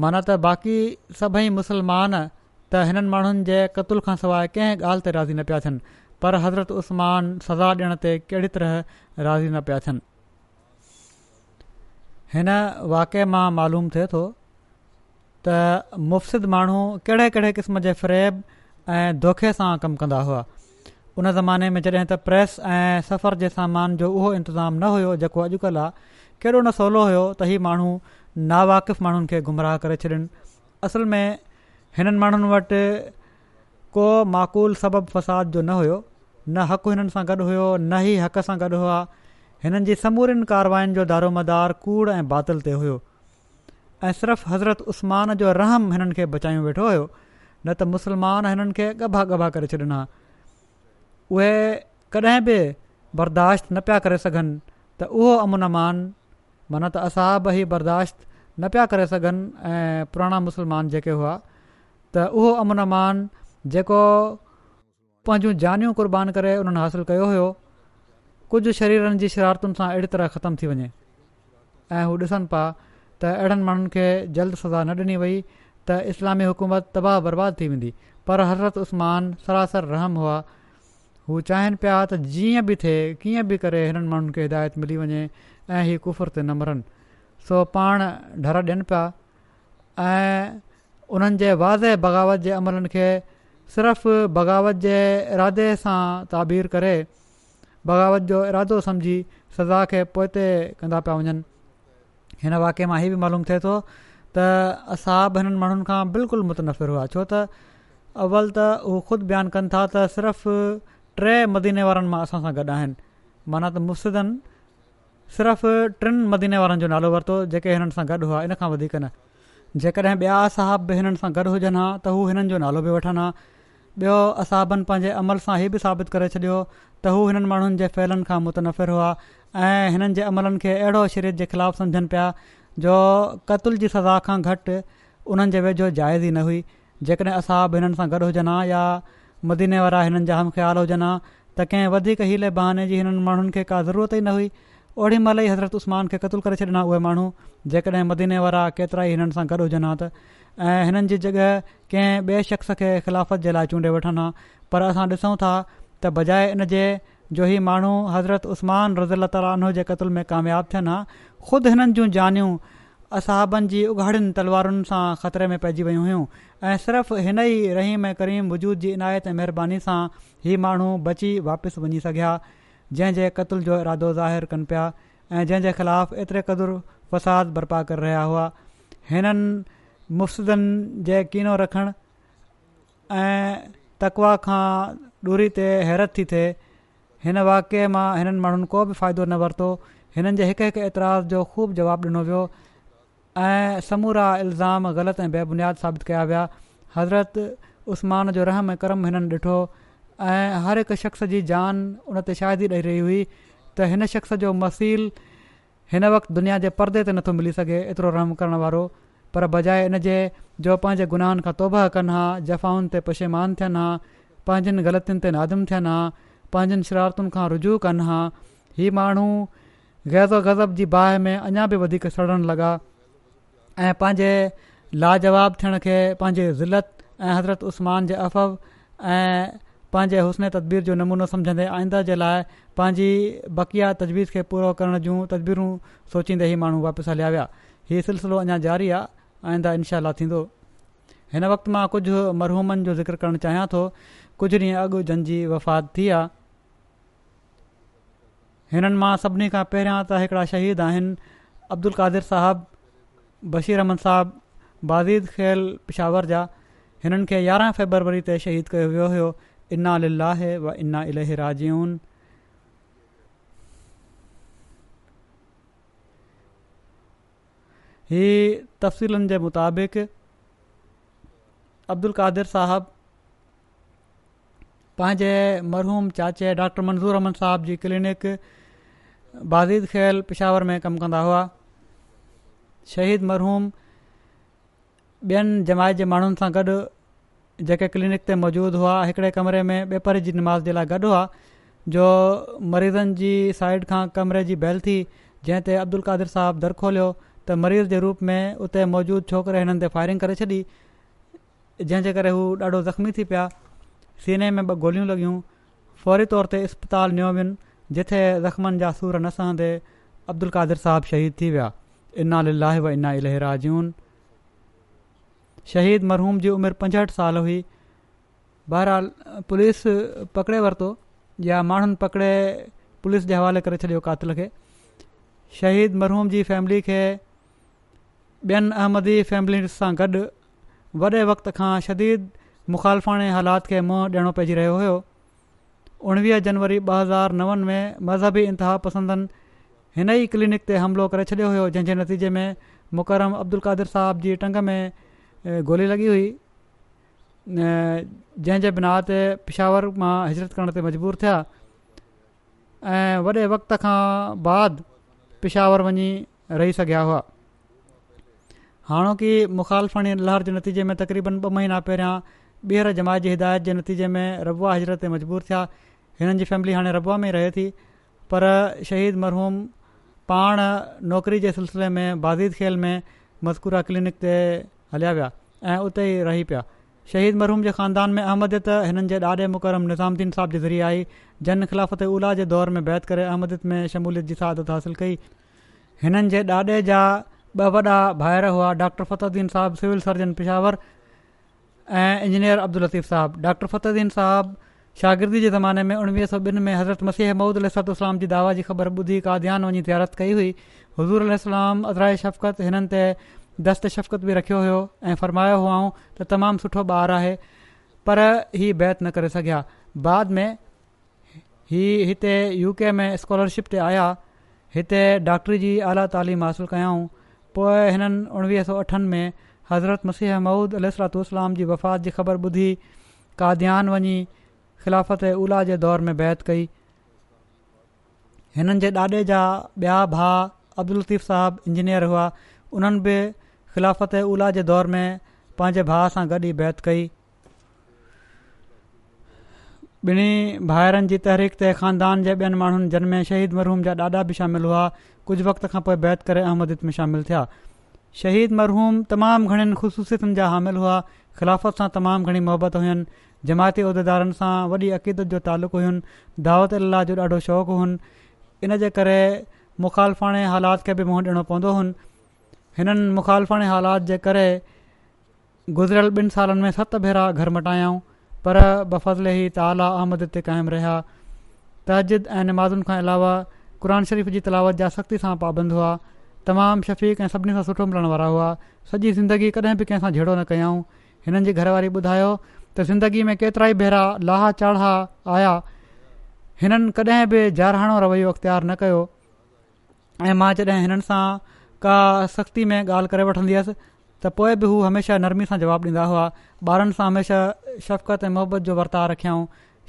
माना त बाक़ी सभई मुसलमान त हिननि माण्हुनि जे क़तल खां सवाइ कंहिं ॻाल्हि ते राज़ी न पिया थियनि पर हज़रत उस्मान सज़ा ॾियण ते कहिड़ी तरह राज़ी न पिया थियनि हिन वाके मां मालूम थिए थो त मुफ़्सिद माण्हू कहिड़े कहिड़े क़िस्म जे फ्रेब ऐं धोखे सां कमु कंदा हुआ उन ज़माने में जॾहिं त प्रेस ऐं सफ़र जे सामान जो उहो इंतिज़ामु न हुयो जेको अॼुकल्ह आहे कहिड़ो न सवलो हुयो त हीउ माण्हू नावाक़िफ़ माण्हुनि खे गुमराह करे छॾनि असल में हिननि माण्हुनि वटि को माक़ूल सबबु फ़साद जो न हुयो न हक़ु हिननि सां गॾु हुयो न ई हक़ सां गॾु हुआ हिननि जी समूरनि कारवायुनि जो दारोमदार कूड़ ऐं बादिल ते हुयो ऐं सिर्फ़ु हज़रत उस्मान जो रहम हिननि खे बचायूं वेठो हुयो न त मुसलमान हिननि खे गबा गबा करे छॾनि हा उहे कॾहिं बि बर्दाश्त न पिया करे सघनि त उहो अमून अमान मन त असां बि ई बर्दाश्त न पिया करे सघनि ऐं पुराणा मुसलमान जेके हुआ त उहो अमन अमान जेको पंहिंजूं जानियूं कुर्बान करे उन्हनि हासिलु कयो हुयो कुझु शरीरनि जी शरारतुनि सां अहिड़ी तरह ख़तमु थी वञे ऐं हू ॾिसनि पिया त अहिड़नि माण्हुनि खे जल्द सज़ा न ॾिनी वई त इस्लामी हुकूमत तबाह बर्बादु थी वेंदी पर हज़रत उस्मान सरासर रहम हुआ हू चाहिनि पिया त जीअं बि थिए कीअं बि करे हिननि माण्हुनि खे हिदायत मिली वञे ऐं हीअ कुफुर ते न मरनि सो पाण डर ॾियनि पिया ऐं उन्हनि जे वाज़े बग़ावत जे अमलनि खे सिर्फ़ु बग़ावत जे इरादे सां ताबीर करे बग़ावत जो इरादो सम्झी सज़ा खे पोइ ते कंदा पिया वञनि हिन वाके मां इहे बि मालूम थिए थो त असां बि हिननि माण्हुनि खां बिल्कुलु मुतनफ़िरा छो त अवल त हू ख़ुदि बयानु कनि था त सिर्फ़ु टे मदीने वारनि मां असां सां गॾु आहिनि माना त मुसिदनि सिर्फ़ु टिनि मदीने वारनि जो नालो वरितो जेके हिननि सां गॾु हुआ इन खां वधीक न जेकॾहिं ॿिया असहाब बि हिननि सां गॾु हुजनि हा त हू हिननि जो नालो बि वठनि हा ॿियो असहाबनि पंहिंजे अमल सां हीउ बि साबित करे छॾियो त हू हिननि माण्हुनि जे फैलनि खां मुतनफ़िर हुआ ऐं हिननि जे अमलनि खे अहिड़ो शरीर जे ख़िलाफ़ु सम्झनि पिया जो क़तल जी सज़ा खां घटि उन्हनि जे वेझो जाइज़ ई न हुई जेकॾहिं असहाब हिननि सां गॾु हुजनि हा या मदीने वारा हिननि जा हम ख़्यालु हुजनि हा त कंहिं वधीक हीले बहाने जी हिननि माण्हुनि खे का ज़रूरत ई न हुई ओड़ी महिल ई हज़रत उस्मान खे क़तलु करे छॾिना उहे माण्हू जेकॾहिं मदीने वारा केतिरा ई हिननि सां गॾु हुजनि हा त ऐं हिननि जी जॻह कंहिं ॿिए शख़्स खे ख़िलाफ़त जे लाइ चूंडे वठनि हा पर असां ॾिसूं था त बजाए इन जे जो ई माण्हू हज़रत रज़ील रज़ीला ताली क़तुल में कामयाबु थियनि हा ख़ुदि हिननि जूं जानियूं असाबनि जी उघाड़ियुनि तलवारुनि सां ख़तरे में पइजी वियूं हुयूं ऐं सिर्फ़ु हिन ई रहीम ऐं करीम वजूद जी इनायत ऐं महिरबानी सां बची वापसि वञी सघिया जंहिं जे क़तल जो इरादो ज़ाहिर कनि पिया ऐं जंहिं जे ख़िलाफ़ु एतिरे क़दुरु फ़साद बरपा करे रहिया हुआ हिननि मुफ़्तिदनि जे कीनो रखणु ऐं तकवा खां दूरी ते हैरतु थी थिए हिन वाके मां हिननि माण्हुनि को बि फ़ाइदो न वरितो हिननि जे हिकु हिकु एतिराज़ु जो ख़ूब जवाबु ॾिनो वियो ऐं समूरा इल्ज़ाम ग़लति ऐं बेबुनियाद साबित कया विया हज़रत उस्तमान जो रहम ऐं कर्म हिननि ॾिठो ऐं हर हिकु शख़्स जी जान उन ते शादी ॾेई रही हुई त हिन शख़्स जो मसील हिन वक़्तु दुनिया जे परदे ते नथो मिली सघे एतिरो रहम करण वारो पर बजाए इन जे जो पंहिंजे गुनाहनि खां तौबा कनि हा जफ़ाउनि ते पशेमान थियनि हा पंहिंजनि ग़लतियुनि ते नाज़ुम थियनि हा पंहिंजनि शरारतुनि खां रुजू कनि हा हीअ माण्हू गैज़ो गज़ब जी बाहि में अञां बि वधीक सड़णु लॻा ऐं पंहिंजे लाजवाबु थियण खे पंहिंजे ज़िलत हज़रत उस्मान जे अफ़व पंहिंजे हुस्ने तदबीर जो नमूनो सम्झंदे आईंदा जे लाइ पंहिंजी बकिया तजवीज़ खे पूरो करण जूं तदबीरूं सोचींदे ई माण्हू वापसि हलिया विया इहे सिलसिलो अञा जारी आहे आईंदा इनशाला थींदो हिन वक़्तु मां कुझु मरहूमनि जो ज़िक्र करणु चाहियां थो कुझु ॾींहुं अॻु जंहिंजी वफ़ात थी आहे हिननि मां सभिनी खां पहिरियां त हिकिड़ा शहीद आहिनि अब्दुल कादिर साहबु बशीर अहमद साहबु बाज़िद ख़ैल पिशावर जा हिननि खे यारहां फेबरवरी ते शहीद कयो वियो हो इना लीला आहे व इना इलह राजियुनि ही तफ़सीलुनि जे मुताबिक़ अब्दुल कादिर साहब पंहिंजे मरहूम चाचे डॉक्टर मंज़ूर अहमन साहब जी क्लिनिक बाज़िद ख़ैल पिशावर में कमु कंदा हुआ शहीद मरहूम ॿियनि जमायत जे माण्हुनि सां गॾु जेके क्लिनिक ते मौजूदु हुआ हिकिड़े कमरे में ॿिए परे जी नमाज़ जे लाइ गॾु हुआ जो मरीज़नि जी साइड खां कमरे जी बैल थी जंहिं ते क़ादिर साहिबु दर खोलियो त मरीज़ जे रूप में उते मौजूदु छोकिरे हिननि ते फायरिंग करे छॾी जंहिंजे करे हू ॾाढो ज़ख़्मी थी पिया सीने में ॿ गोलियूं लॻियूं फौरी तौर ते इस्पताल नियमिनि जिथे ज़ख़्मनि जा सूर न सहंदे अब्दुल कादिर साहिबु शहीद थी विया इना लाहे व इना इलराजून शहीद मरहूम जी उमिरि पंजहठि साल हुई बहरहाल पुलिस पकिड़े वरितो या माण्हुनि पकिड़े पुलिस जे हवाले करे छॾियो कातिल खे शहीद मरहूम जी फैमिली खे ॿियनि अहमदी फैमिली सां गॾु वॾे वक़्त खां शदीद मुखालफ़ाणे हालात खे मुंहुं ॾियणो पइजी रहियो हुयो उणिवीह जनवरी ॿ हज़ार नव में मज़हबी इंतिहा पसंदनि हिन ई क्लिनिक ते हमिलो करे छॾियो हुयो जंहिंजे नतीजे में मुकरम अब्दुल क़ादिर साहब जी टंग में गोली लॻी हुई जंहिं बिना बिनात पिशावर मां हिजरत करण ते मजबूर थिया ऐं वॾे वक़्त खां बाद पिशावर वञी रही सघिया हुआ हाणोकी मुखालफाणी लहर जे नतीजे में तक़रीबन ॿ महीना पहिरियां ॿीहर जमायत जी हिदायत जे नतीजे में रबुआ हिजरत मजबूर थिया हिननि जी फैमिली हाणे रबुआ में रहे थी पर शहीद मरहूम पाण नौकिरी जे सिलसिले में बाज़िद खेल में मज़कूरा क्लिनिक ते हलिया विया ऐं उते ई रही पिया शहीद महरूम जे ख़ानदान में अहमदत हिननि जे ॾाॾे मुक़रम निज़ामदीन साहिब जे ज़रिए आई जन खिलाफ़त उल्हा जे दौर में बैत करे अहमदित में शमूलियत जी शहादत हासिलु कई हिननि जे ॾाॾे जा ॿ वॾा भाइर हुआ डॉक्टर फ़तहद्दीन साहिबु सिविल सर्जन पिशावर ऐं इंजीनियर अब्दुल लतीफ़ साहिबु डॉक्टरद्दीन साहिबु शागिर्दी जे ज़माने में उणिवीह सौ ॿिनि में हज़रत मसीह ममूद अलसलाम जी दावा जी ख़बर ॿुधी काद्यान वञी तयारत कई हुई हज़ूर अल अज़राए शफ़क़त हिननि दस्त शफ़क़त बि रखियो हुयो ऐं फ़र्मायो हुआ त तमामु सुठो ॿारु आहे पर इहे बैत न करे सघिया बाद में हीअ हिते यू के में स्कॉलरशिप ते आया हिते डॉक्टरी जी आला तइलीम हासिलु कयाऊं पोइ हिननि उणिवीह सौ अठनि में हज़रत मसीह महूद अलूसलाम जी वफ़ात जी ख़बर ॿुधी काद्यान वञी ख़िलाफ़त उला जे दौर में बैत कई हिननि जे ॾाॾे जा ॿिया भाउ अब्दुल लतीफ़ साहब इंजीनियर हुआ उन्हनि बि ख़िलाफ़त उला जे दौर में पंहिंजे भाउ सां गॾु ई बैत कई ॿिन्ही भाहिरनि जी तहरीक ते ख़ानदान जे ॿियनि माण्हुनि जिन में शहीद मरहूम जा ॾाॾा बि शामिल हुआ कुझु वक़्त खां पोइ बैत करे अहमद में शामिल थिया शहीद मरहूम तमामु घणनि ख़ुशूसियतुनि जा हामिल हुआ ख़िलाफ़त सां तमामु घणी मोहबत हुयुनि जमायती उहिदेदारनि सां वॾी अक़ीदत जो तालुक़ु हुयुनि दावत अलाह जो ॾाढो शौक़ु हुनि इन जे करे मुख़ालफ़ाणे हालात खे बि मुंहुं ॾियणो पवंदो हुनि हिननि मुख़ालफ़े हालात जे करे गुज़िरियल ॿिनि सालनि में सत भेरा घर मटायऊं पर बफ़ज़ल त आला अहमद ते क़ाइमु रहिया तहजिद ऐं नमाज़ुनि खां अलावा क़ुर शरीफ़ जी तलावत जा सख़्ती सां पाबंद हुआ तमामु शफ़ीक ऐं सभिनी खां सुठो मिलण वारा हुआ सॼी ज़िंदगी कॾहिं बि कंहिं झेड़ो न कयाऊं हिननि जी घरवारी ॿुधायो त ज़िंदगी में केतिरा ई भेरा लाह चाढ़ा आया हिननि कॾहिं बि जारहाणो रवैयो अख़्तियारु न कयो ऐं मां जॾहिं हिननि का सख़्ती में ॻाल्हि करे वठंदी हुअसि त पोइ बि हू हमेशह नरमी सां जवाबु ॾींदा हुआ ॿारनि सां हमेशह शफ़क़त ऐं मुहबत जो वर्ताव रखियाऊं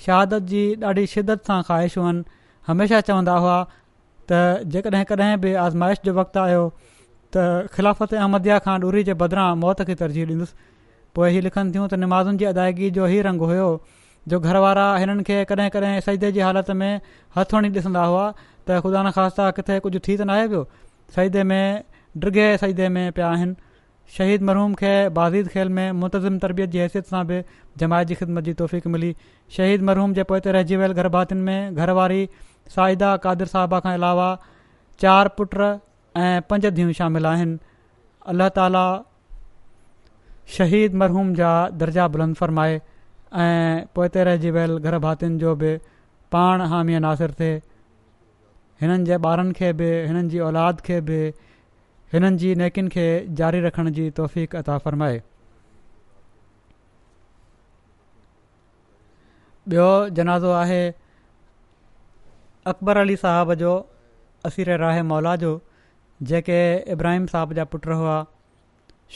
शहादत जी ॾाढी शिदत सां ख़्वाहिशूं आहिनि हमेशह चवंदा हुआ त जेकॾहिं कॾहिं बि आज़माइश जो वक़्तु आयो त ख़िलाफ़त ऐं अहमदया खां ॾूरी जे बदिरां मौत खे तरजीह ॾींदुसि पोइ इहे लिखनि थियूं त निमाज़ुनि जी अदायगी जो हीउ रंग हुयो जो घर वारा हिननि खे कॾहिं कॾहिं सईदे जी हालति में हथु हणी ॾिसंदा हुआ त ख़ुदा न ख़ासि किथे कुझु थी त नाहे पियो शहीदे में ड्रगे सही में पिया आहिनि शहीद मरहूम खे बाज़ीद खेल में मुतज़िम तरबियत जी हैसियत सां बि जमायत जी ख़िदमत जी तौफ़ीक़ मिली शहीद मरहूम जे पोइ ते रहिजी वियल गरभातियुनि में घरवारी साहिदा कादिर साहबा खां अलावा चारि पुट ऐं पंज धीअ शामिल आहिनि अलाह ताला शहीद मरहूम जा दर्जा बुलंद फ़रमाए ऐं पोइते रहिजी वियल गरभातियुनि जो बि पाण हामी न थिए हिननि जे ॿारनि खे बि हिननि जी औलाद खे बि हिननि जी नेकियुनि खे जारी रखण जी अता फ़रमाए ॿियो जनाज़ो आहे अकबर अली साहब जो असीर राह मौला जो जेके इब्राहिम साहब जा पुट हुआ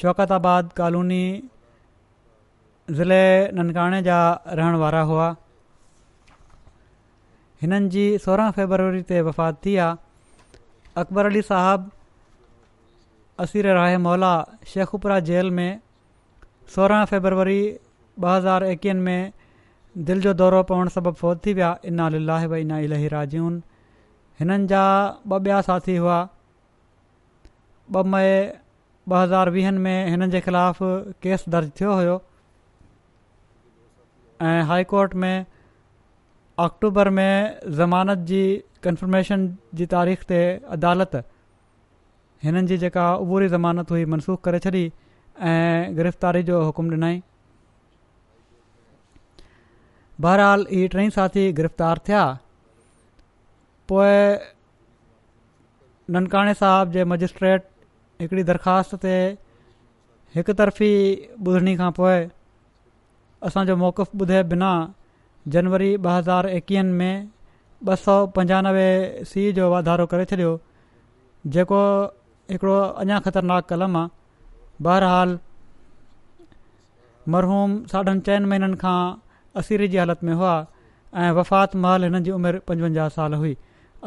शौकताबाद कॉलोनी ज़िले ननकाणे जा रहण वारा हुआ हिननि जी सोरहं फेबरवरी ते वफ़ात थी आहे अकबर अली साहबु असीर राहे मौला शेखुपुरा जेल में सोरहां फेबरवरी ॿ हज़ार एकवीह में दिलि जो दौरो पवणु सबबु फौत थी विया इना लीलाह इना इलाही राजून हिननि जा ॿ ॿिया साथी हुआ ॿ मई ॿ हज़ार वीहनि में हिननि जे ख़िलाफ़ केस दर्ज थियो हुयो ऐं अक्टूबर में ज़मानत जी कन्फर्मेशन जी तारीख़ ते अदालत हिननि जी जेका उबूरी ज़मानत हुई मनसूख़ करे छॾी ऐं गिरफ़्तारी जो हुकुम ॾिनई बहरहाल ही टई साथी गिरफ़्तार थिया पोएं ननकाणे साहिब जे मजिस्ट्रेट हिकिड़ी दरख़्वास्त ते हिक तरफ़ी ॿुधणी खां पोइ असांजो मौक़फ़ु ॿुधे बिना जनवरी ॿ हज़ार एकवीहनि में ॿ सौ पंजानवे सी जो वाधारो करे छॾियो जेको हिकिड़ो अञा ख़तरनाक कलम आहे बहरहाल मरहूम साढनि चइनि महिननि खां असीरी जी हालति में हुआ ऐं वफ़ात महल हिननि जी उमिरि पंजवंजाह साल हुई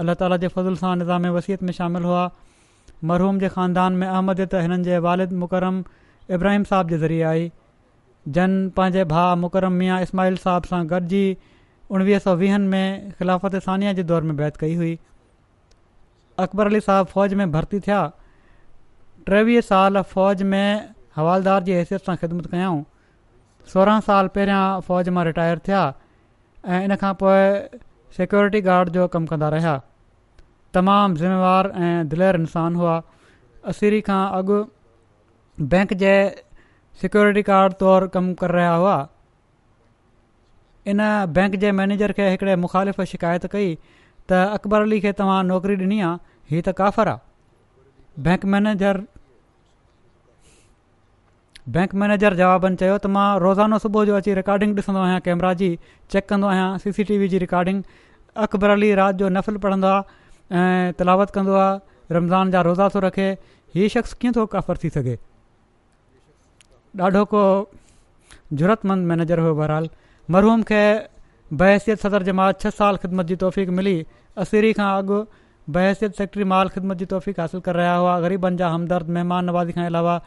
अल्ला ताला जे फज़ुल सां निज़ाम वसियत में शामिलु हुआ मरहूम जे ख़ानदान में अहमद त हिननि जे वालिद मुकरम इब्राहिम साहब जे ज़रिए आई जन पंहिंजे भाउ मुकरम मिया इस्माइल साहब सां गॾिजी उणिवीह सौ वीहनि में ख़िलाफ़त सानिया जे दौर में बैत कई हुई अकबर अली साहब फ़ौज में भर्ती थिया टेवीह साल फ़ौज में हवालदार जी हैसियत सां ख़िदमत कयाऊं सोरहं साल पहिरियां फ़ौज मां रिटायर थिया ऐं इन खां पोइ सिक्योरिटी गार्ड जो कमु कंदा रहिया तमामु ज़िमेवार ऐं दिलर इंसान हुआ असीरी खां अॻु बैंक जे सिक्योरिटी गार्ड तौर कमु करे रहिया हुआ इन बैंक जे मैनेजर खे हिकिड़े मुख़ालिफ़ शिकायत कई त अकबर अली खे तव्हां नौकरी ॾिनी आहे हीअ त काफ़र आहे बैंक मैनेजर बैंक मैनेजर जवाबनि चयो त मां रोज़ानो सुबुह जो अची रिकॉर्डिंग ॾिसंदो आहियां कैमरा जी चेक कंदो आहियां सी सी टी वी जी रिकॉडिंग अकबर अली राति जो नफ़िल पढ़ंदो आहे ऐं तलावत कंदो आहे रमज़ान जा रोज़ा थो रखे हीउ शख़्स कीअं थो काफ़र थी सघे ॾाढो को ज़रूरतमंद मैनेजर हुयो बहरहाल मरहूम खे बहसियत सदर जमात छह साल ख़िदमत जी तौफ़ीक़ मिली असीरी खां अॻु बहसियत सेक्रेटरी माल ख़िदमत जी तौफ़ीक़ासिलु करे रहिया हुआ ग़रीबनि जा हमदर्द महिमान नवाज़ी खां अलावा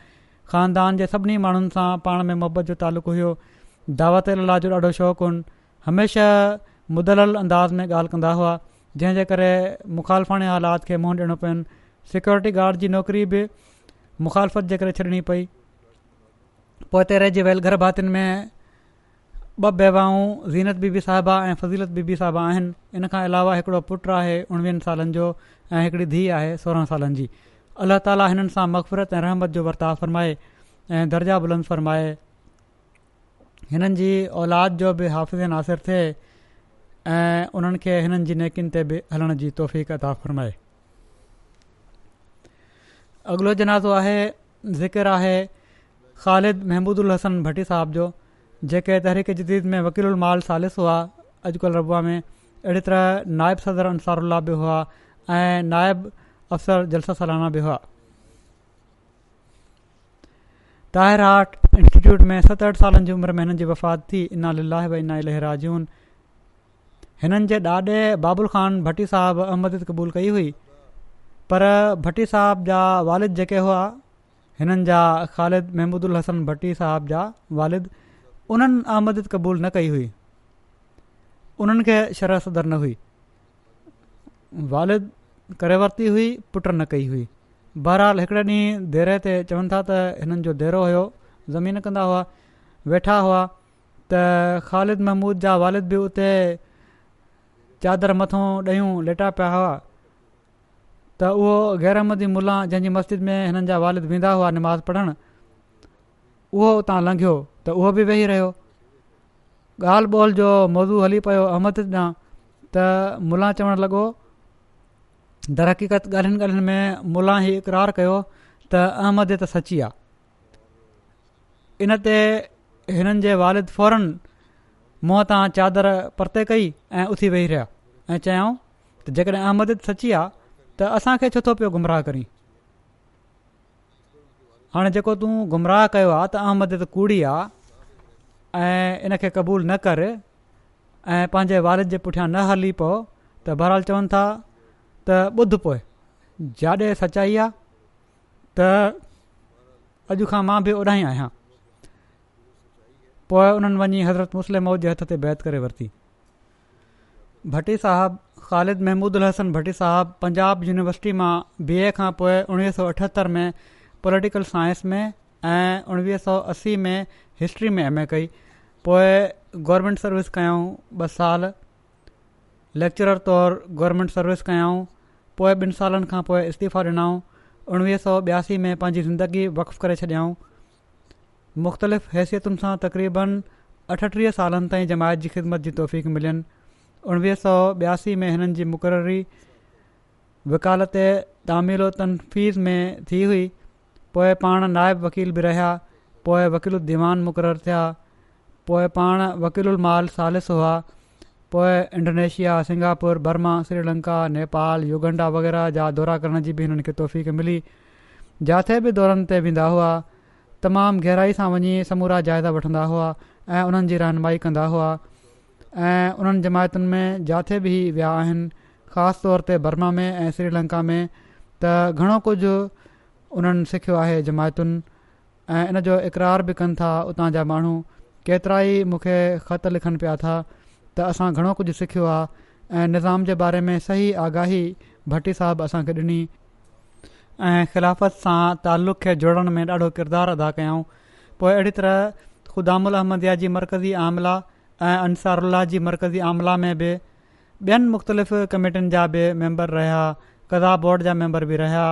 ख़ानदान जे सभिनी माण्हुनि सां पाण में मुहबत जो तालुक़ु हुयो दावत लला जो ॾाढो शौक़ु हुन हमेशह मुदलल अंदाज़ में ॻाल्हि कंदा हुआ जंहिंजे करे मुखालफ़ाणे हालात खे मुंहुं ॾियणो पएनि सिक्योरिटी गार्ड जी नौकिरी बि मुखालफ़त जे करे छॾिणी पई पोइ ते रहिजी वियल गर्भातियुनि में ॿ बहिवाऊं ज़ीनत बीबी साहिबा ऐं फज़ीलत बीबी साहिबा आहिनि इन खां अलावा हिकिड़ो पुटु आहे उणिवीहनि सालनि जो ऐं हिकिड़ी धीउ आहे सोरहं सालनि जी अलाह ताला हिननि सां ऐं रहमत जो वर्ताव फ़रमाए ऐं दर्जा बुलंद फ़रमाए हिननि जी औलाद जो बि हाफ़िज़ नासिर थिए ऐं उन्हनि खे हिननि जी ते बि हलण जी तोहफ़ी अदा फ़रमाए अॻिलो जनाज़ो आहे आहे ख़ालिद महमूदु उल हसन भट्टी साहिब जो जेके तहरीक जदीद में वकील उलमाल सालिस हुआ अॼुकल्ह रबा में अहिड़ी तरह नाइब सदर अंसार बि हुआ ऐं नाइब अफ़सर जलसा सालाना बि हुआ ताहिर आर्ट इंस्टीट्यूट में सत अठ सालनि जी उमिरि में हिननि जी वफ़ात थी इनाला भई इना लहराजून हिननि जे ॾाॾे बाबुल खान भट्टी साहिबु अहमद क़बूल कई हुई पर भटी साहिब जा वालिद जेके हुआ हिननि जा ख़ालिद महमूदुल हसन भट्टी साहिब जा वालिद उन्हनि आमद क़बूल न कई हुई उन्हनि खे शर सधर न हुई वालिद करे वरिती हुई पुट न कई हुई बहरहाल हिकिड़े ॾींहुं देरे ते चवनि था त हिननि जो देरो हुयो ज़मीन कंदा हुआ वेठा हुआ त ख़ालिद महमूद जा वालिद बि उते चादर मथो ॾहियूं लेटा पिया हुआ त उहो गैरहमदी मुला जंहिंजी मस्जिद में हिननि जा वालिद वेंदा हुआ नमाज़ पढ़णु उहो उतां लंघियो त उहो बि वेही रहियो ॻाल्हि ॿोल जो मौज़ू हली पियो अहमद ॾांहुं त मुला चवणु लॻो हक़ीक़त ॻाल्हियुनि ॻाल्हियुनि में मुला ई इक़रार कयो त अहमद त सची आहे इन ते हिननि जे वालिद फौरन मुंहं तां चादर परते कई ऐं उथी वेही रहिया ऐं चयाऊं त जेकॾहिं अहमद सची आहे त असांखे छो थो पियो गुमराह करी हाणे जेको तूं गुमराह कयो आहे त अहमद त कूड़ी आहे ऐं इन खे क़बूल न कर ऐं पंहिंजे वार जे पुठियां न हली पओ त बहरहाल चवनि था त ॿुध पोइ जाॾे सचाई आहे त अॼु खां मां बि ओॾां ई आहियां पोइ उन्हनि वञी हज़रत मुस्लिम मौज जे हथ ते बैत करे वरिती भटी साहबु ख़ालिद महमूद महमूदुल हसन भट्टी साहिबु पंजाब यूनिवर्सिटी मां बी ए खां पोइ उणिवीह सौ अठहतरि में पोलिटिकल साइंस में ऐं उणिवीह सौ असी में हिस्ट्री में एम ए कई पोइ गौरमेंट सर्विस कयऊं ॿ साल लैक्चर तौरु गौरमेंट सर्विस कयाऊं पोएं ॿिनि सालनि खां पोइ इस्तीफ़ा ॾिनाऊं उणिवीह सौ ॿियासी में पंहिंजी ज़िंदगी वक्फ़ करे छॾियाऊं मुख़्तलिफ़ हैसियतुनि सां तक़रीबन अठटीह सालनि ताईं जमायत जी ख़िदमत जी तौफ़ीक़ मिलियनि उणिवीह में हिननि जी मुक़ररी विकालत तामिल तनफ़ीज़ में थी हुई पोए पाण नायब वकील बि रहिया पोइ वकील दीवान मुक़ररु थिया पोइ पाण वकील माल सालिस हुआ पोइ Indonesia Singapore Burma Sri Lanka Nepal Uganda वग़ैरह जा दौरा करण जी बि हिननि खे तौफ़ मिली जिथे बि दौरनि ते वेंदा हुआ तमामु गहराई सां वञी समूरा जाइदा वठंदा हुआ ऐं उन्हनि जी रहनुमाई कंदा हुआ ऐं उन्हनि जमायतुनि में जिथे बि विया आहिनि ख़ासि तौर ते बर्मा में ऐं श्रीलंका में त घणो कुझु उन्हनि सिखियो आहे जमायतुनि ऐं इन जो इक़रार बि कनि था उतां जा माण्हू केतिरा ई मूंखे ख़त लिखनि पिया था त असां घणो कुझु सिखियो आहे ऐं निज़ाम जे बारे में सही आगाही भट्टी साहबु असांखे ॾिनी ऐं ख़िलाफ़त सां तालुक़ खे जोड़ण में ॾाढो किरदारु अदा कयऊं पोइ अहिड़ी तरह ख़ुदामुल उल जी मर्कज़ी आमला ऐं अंसारुल्ला जी मर्कज़ी आमला में बि ॿियनि मुख़्तलिफ़ कमेटिनि जा बि मेंबर रहिया कदा बोर्ड जा मैंबर बि रहिया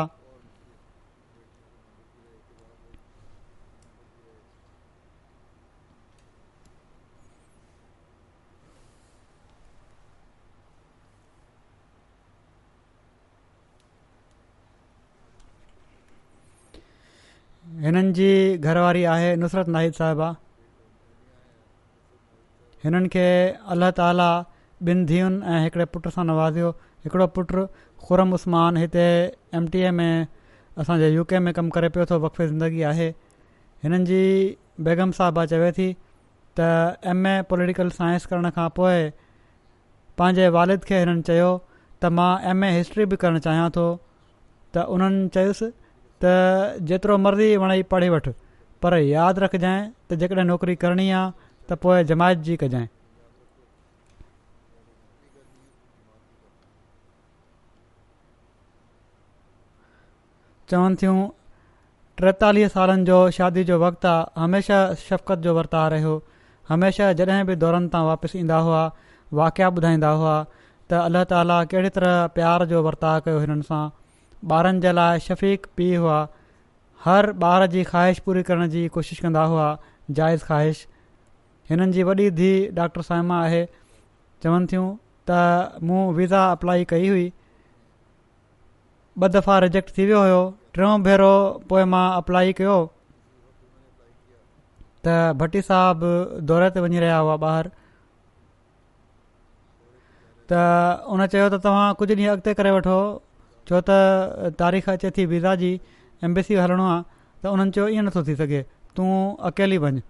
हिननि जी घरवारी आहे नुसरत नाहिद साहिबा हिननि खे अलाह ताला ॿिनि धीअनि ऐं हिकिड़े पुट सां नवाज़ियो हिकिड़ो पुटु खुरम उस्मान हिते एम टी ए में असांजे यू के में कमु करे पियो थो वक़ी ज़िंदगी आहे हिननि जी चवे थी त एमए पॉलिटिकल सांइंस करण खां पोइ पंहिंजे वारिद खे हिननि चयो त मां हिस्ट्री बि करणु चाहियां थो त उन्हनि चयुसि त जेतिरो मर्ज़ी वणे पढ़ी वठि पर यादि रखजांइ त जेकॾहिं नौकिरी करणी आहे त पोइ जमाइत जी कजांइ चवनि थियूं टेतालीह सालनि जो शादी जो वक़्ति आहे हमेशह शफ़क़ति जो वर्ताउ रहियो हमेशह जॾहिं बि दौरनि तां वापसि ईंदा हुआ वाक़िया ॿुधाईंदा हुआ त अल्लाह ताला कहिड़ी तरह प्यार जो वरिता कयो हिननि सां ॿारनि जे लाइ शफ़ीक पीउ हुआ हर ॿार जी ख़्वाहिश पूरी करण जी कोशिशि कंदा हुआ जाइज़ ख़्वाहिश हिननि जी वॾी धीउ डॉक्टर साहिमा आहे चवनि थियूं त मूं वीज़ा अप्लाई कई हुई ॿ दफ़ा रिजेक्ट थी वियो हुयो टियों भेरो पोइ मां अप्लाई कयो त भटी साहब दौरे ते वञी रहिया हुआ ॿाहिरि त उन चयो त तव्हां कुझु ॾींहं अॻिते करे वठो छो त तारीख़ अचे थी वीज़ा जी एम्बेसी हलणो आहे त उन्हनि चयो ईअं नथो थी सघे तूं अकेली वञु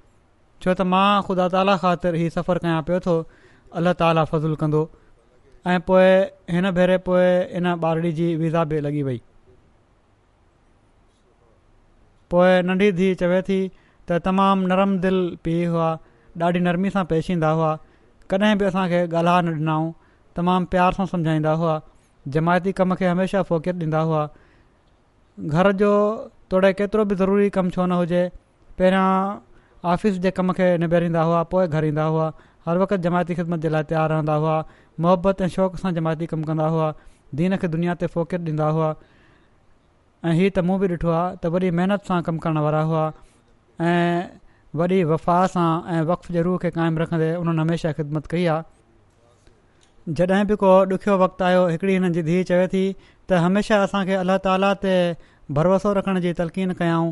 छो त मां ख़ुदा ताला ख़ातिर हीउ सफ़र कयां पियो थो अलाह ताला फज़ूलु कंदो ऐं पोइ हिन भेरे पोइ हिन ॿारी जी वीज़ा बि लॻी वई पोइ नंढी धीउ चवे थी त तमामु नरम दिलि पी हुआ ॾाढी नरमी सां पेश ईंदा हुआ कॾहिं बि असांखे ॻाल्हा न ॾिनाऊं तमामु प्यार सां सम्झाईंदा हुआ जमायती कम खे हमेशह फ़ोकियत ॾींदा हुआ घर जो तोड़े केतिरो बि ज़रूरी कमु छो न हुजे पहिरियां ऑफ़िस जे कम खे निबेरींदा हुआ पोइ घर ईंदा हुआ हर वक़्तु जमायती ख़िदमत जे लाइ तयारु रहंदा हुआ मोहबत ऐं शौक़ सां जमायती कमु कंदा हुआ दीन खे दुनिया ते फ़ोकिर ॾींदा हुआ ऐं हीअ त मूं बि ॾिठो आहे त वॾी महिनत सां कमु करण वारा हुआ ऐं वॾी वफ़ा सां ऐं वक़्त जे रूह खे क़ाइमु रखंदे उन्हनि हमेशह ख़िदमत कई आहे जॾहिं बि को ॾुखियो वक़्तु आयो हिकिड़ी हिननि जी धीउ चवे थी त हमेशह असांखे अलाह ताला ते भरोसो रखण जी तलक़ीन कयऊं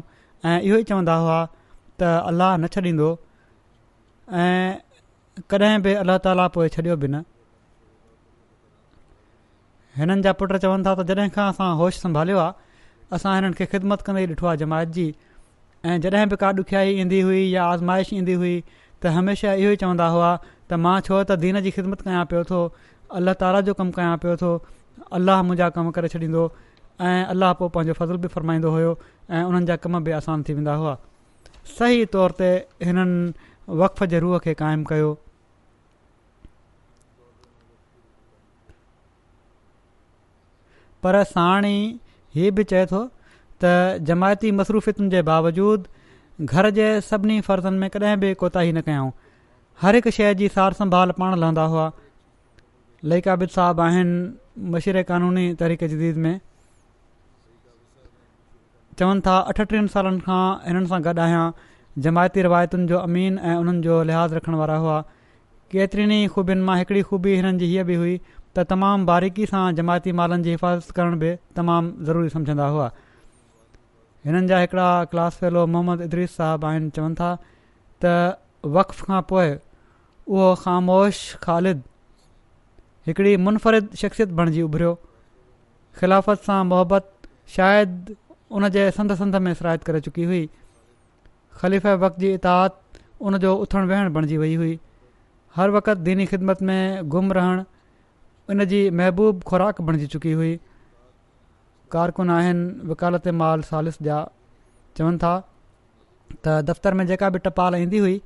ऐं इहो ई चवंदा हुआ त अल्लाह न छॾींदो ऐं कॾहिं बि अलाह ताली पोइ छॾियो बि न हिननि जा पुट चवनि था त जॾहिं खां असां होश संभालियो आहे असां हिननि खे ख़िदमत कंदे ॾिठो आहे जमायत जी ऐं जॾहिं बि का ॾुखियाई ईंदी हुई या आज़माइश ईंदी हुई त हमेशह इहो ई चवंदा हुआ त मां छो त दीन जी ख़िदमत कयां पियो थो अलाह ताला जो कमु कयां पियो थो अलाह मुंहिंजा कमु करे छॾींदो ऐं अलाह पोइ पंहिंजो फ़ज़ल बि फ़रमाईंदो हुओ ऐं कम बि आसान थी वेंदा हुआ सही तौर ते हिननि वक़ जे रूह खे क़ाइमु कयो पर साणी हीअ बि चए थो त जमायती मसरूफ़ियतुनि जे बावजूद घर जे सभिनी फर्ज़नि में कॾहिं बि कोताही न कयऊं हर हिकु शइ जी सार संभाल पाण लहंदा हुआ लईका बिद साहब आहिनि क़ानूनी तरीक़े जदीद में चवनि था अठटीहनि सालनि खां हिननि सां गॾु आहियां जमायती रिवायतुनि जो अमीन ऐं उन्हनि जो लिहाज़ु रखण वारा हुआ केतिरनि ई ख़ूबियुनि मां हिकिड़ी ख़ूबी हिननि जी हीअ बि हुई त तमामु बारीकी सां जमायती मालनि जी हिफ़ाज़त करण बि तमामु ज़रूरी समुझंदा हुआ हिननि जा हिकिड़ा क्लास फेलो मोहम्मद इद्रीस साहबु आहिनि चवनि था त वक़्तफ़ खां पोइ उहो ख़ामोश ख़ालिद हिकिड़ी मुनफरिद शख़्सियत बणिजी उभरियो ख़िलाफ़त सां मुहबत शायदि उन जे संद में सराइत करे चुकी हुई ख़लीफ़े वक़्त जी इतादु उनजो उथणु वेहणु बणजी वई हुई हर वक़्तु दीनी ख़िदमत में गुम रहण इन जी महबूबु ख़ुराक बणिजी चुकी हुई कारकुन आहिनि वकालत माल सालिस ॾिया चवनि था त दफ़्तर में जेका बि टपाल ईंदी हुई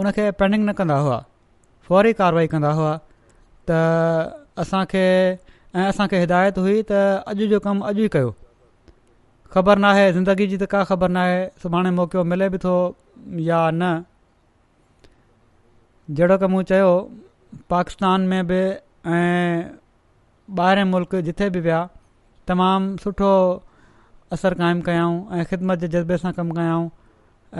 उनखे पेंडिंग न कंदा हुआ फौरी कारवाई कंदा हुआ त असांखे ऐं असांखे हिदायत हुई त अॼु जो कमु अॼु ई कयो ख़बर नाहे ज़िंदगी जी त का ख़बर नाहे सुभाणे मौको मिले बि थो या न जहिड़ो की मूं चयो पाकिस्तान में बि ऐं ॿाहिरि मुल्क़ जिथे बि विया तमामु सुठो असरु क़ाइमु कयाऊं ऐं ख़िदमत जे जज़्बे सां कमु कयाऊं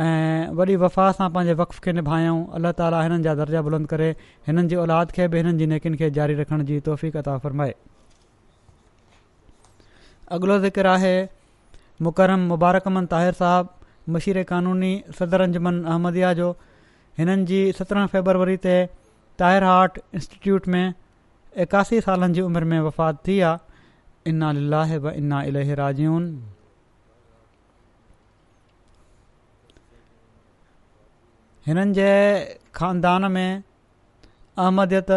ऐं वॾी वफ़ा सां पंहिंजे वक़्त खे निभायूं अलाह ताली हिननि जा दर्जा बुलंद करे हिननि जी औलाद खे बि हिननि जी नेकियुनि खे जारी रखण जी तोहफ़ी फरमाए अॻिलो ज़िक्र आहे मुकरम मुबारक अमद ताहिर साहिबु मशीर क़ानूनी सदर अंजमन अहमदिया जो हिननि जी सत्रहं फेबरवरी ते ताहिर हार्ट इंस्टिट्यूट में एकासी सालनि जी उमिरि में वफ़ात थी आहे इन लाहे इना राजून हिननि जे ख़ानदान में अहमदियत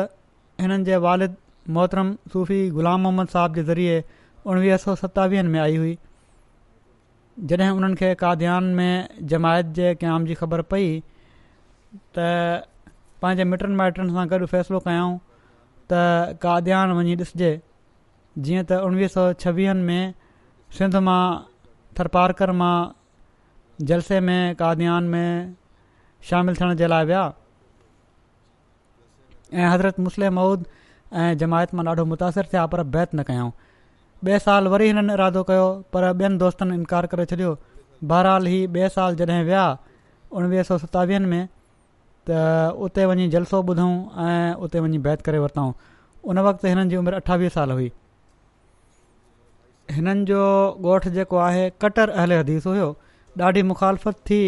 हिननि जे वालिद मोहतरम सूफ़ी ग़ुलाम मोहम्मद साहब जे ज़रिए उणिवीह सौ सतावीहनि में आई हुई जॾहिं उन्हनि खे काद्यान में जमायत जे क़याम जी ख़बर पई त पंहिंजे मिटनि माइटनि सां गॾु फ़ैसिलो कयूं त काद्यान वञी ॾिसिजे जीअं त उणिवीह सौ छवीहनि में सिंध मां थरपारकर मां जलसे में काद्यान में शामिलु थियण जे लाइ विया ऐं हज़रत मुस्लिम मऊद ऐं जमायत मां ॾाढो मुतासिर थिया पर बैत न कयूं ॿिए साल वरी हिननि इरादो कयो पर ॿियनि दोस्तनि इनकार करे छॾियो बहरहाल ही ॿिए साल जॾहिं विया उणिवीह सौ सतावीहनि में त उते वञी जलसो ॿुधऊं ऐं उते वञी बैत करे वरितऊं उन वक़्तु हिननि जी उमिरि अठावीह साल हुई हिननि जो ॻोठु जेको आहे कटर अहिल हदीस हुयो ॾाढी मुखालफ़त थी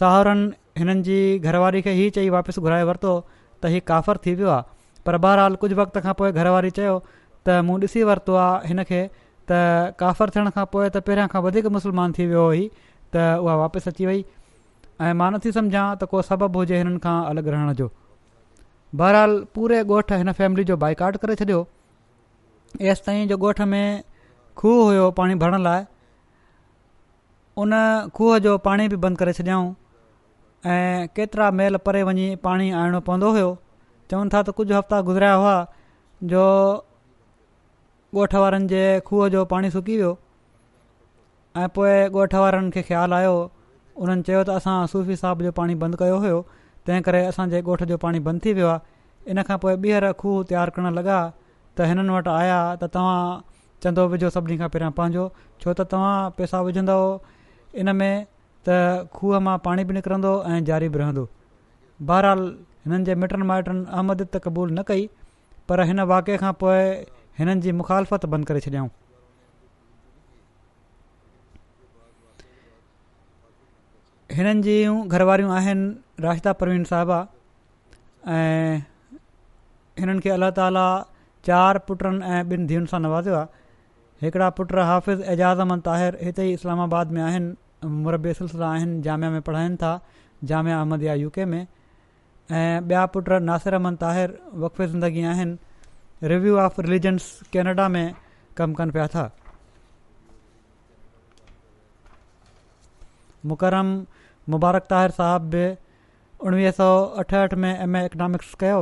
साहुरनि हिननि जी घरवारी खे ई चई वापसि घुराए वरितो त हीउ काफ़र थी वियो आहे पर बहरहाल कुझु वक़्त खां पोइ घरवारी चयो त मूं ॾिसी वरितो आहे हिन खे त काफ़र थियण खां पोइ त पहिरियां खां वधीक मुस्लमान थी वियो हुई त उहा वापसि अची वई ऐं मां नथी सम्झां त को सबबु हुजे हिननि खां अलॻि रहण जो बहरहाल पूरे ॻोठु हिन फैमिली जो बाइकाट करे छॾियो एसि ताईं जो ॻोठ में खूह हुयो पाणी भरण लाइ उन खूह जो पाणी बि बंदि करे छॾियऊं ऐं केतिरा मेल परे वञी पाणी आणणो पवंदो हुयो चवनि था त कुझु हफ़्ता गुज़रिया हुआ जो ॻोठ वारनि जे खूह जो पाणी सुकी वियो ऐं पोइ ॻोठ वारनि खे ख़्यालु आयो उन्हनि चयो त असां सूफ़ी साहब जो पाणी बंदि कयो हुयो तंहिं करे असांजे ॻोठ जो पाणी बंदि थी वियो आहे इन खां पोइ ॿीहर खूह तयारु करणु लॻा त हिननि वटि आया त तव्हां चंदो विझो सभिनी खां पहिरियां पंहिंजो छो त तव्हां पैसा विझंदव इन में त खूह मां पाणी बि निकिरंदो ऐं ज़ारी बि रहंदो बहरहाल हिननि जे मिटनि माइटनि अहमद त क़बूलु न कई पर हिन वाक़े खां पोइ हिननि जी मुखालफ़त बंदि करे छॾियऊं हिननि जूं घरवारियूं आहिनि राश्ता प्रवीन साहबा ऐं हिननि खे अल्ला ताला चारि पुटनि ऐं ॿिनि धीअनि सां नवाज़ियो आहे हिकिड़ा पुट हाफ़िज़ एजाज़ अहमद ताहिर हिते ई इस्लामाबाद में आहिनि मुरब सिलसिला आहिनि जामिया में पढ़ाइनि था जामिया अहमद या यू के में ऐं ॿिया पुट नासिर अहमद ताहिर वक़फ़े ज़िंदगी आहिनि रिव्यू ऑफ रिलीजन्स कैनेडा में कमु कनि पिया था मुकरम मुबारक ताहिर साहब बि उणिवीह सौ अठहठि में एमए एकनॉमिक्स कयो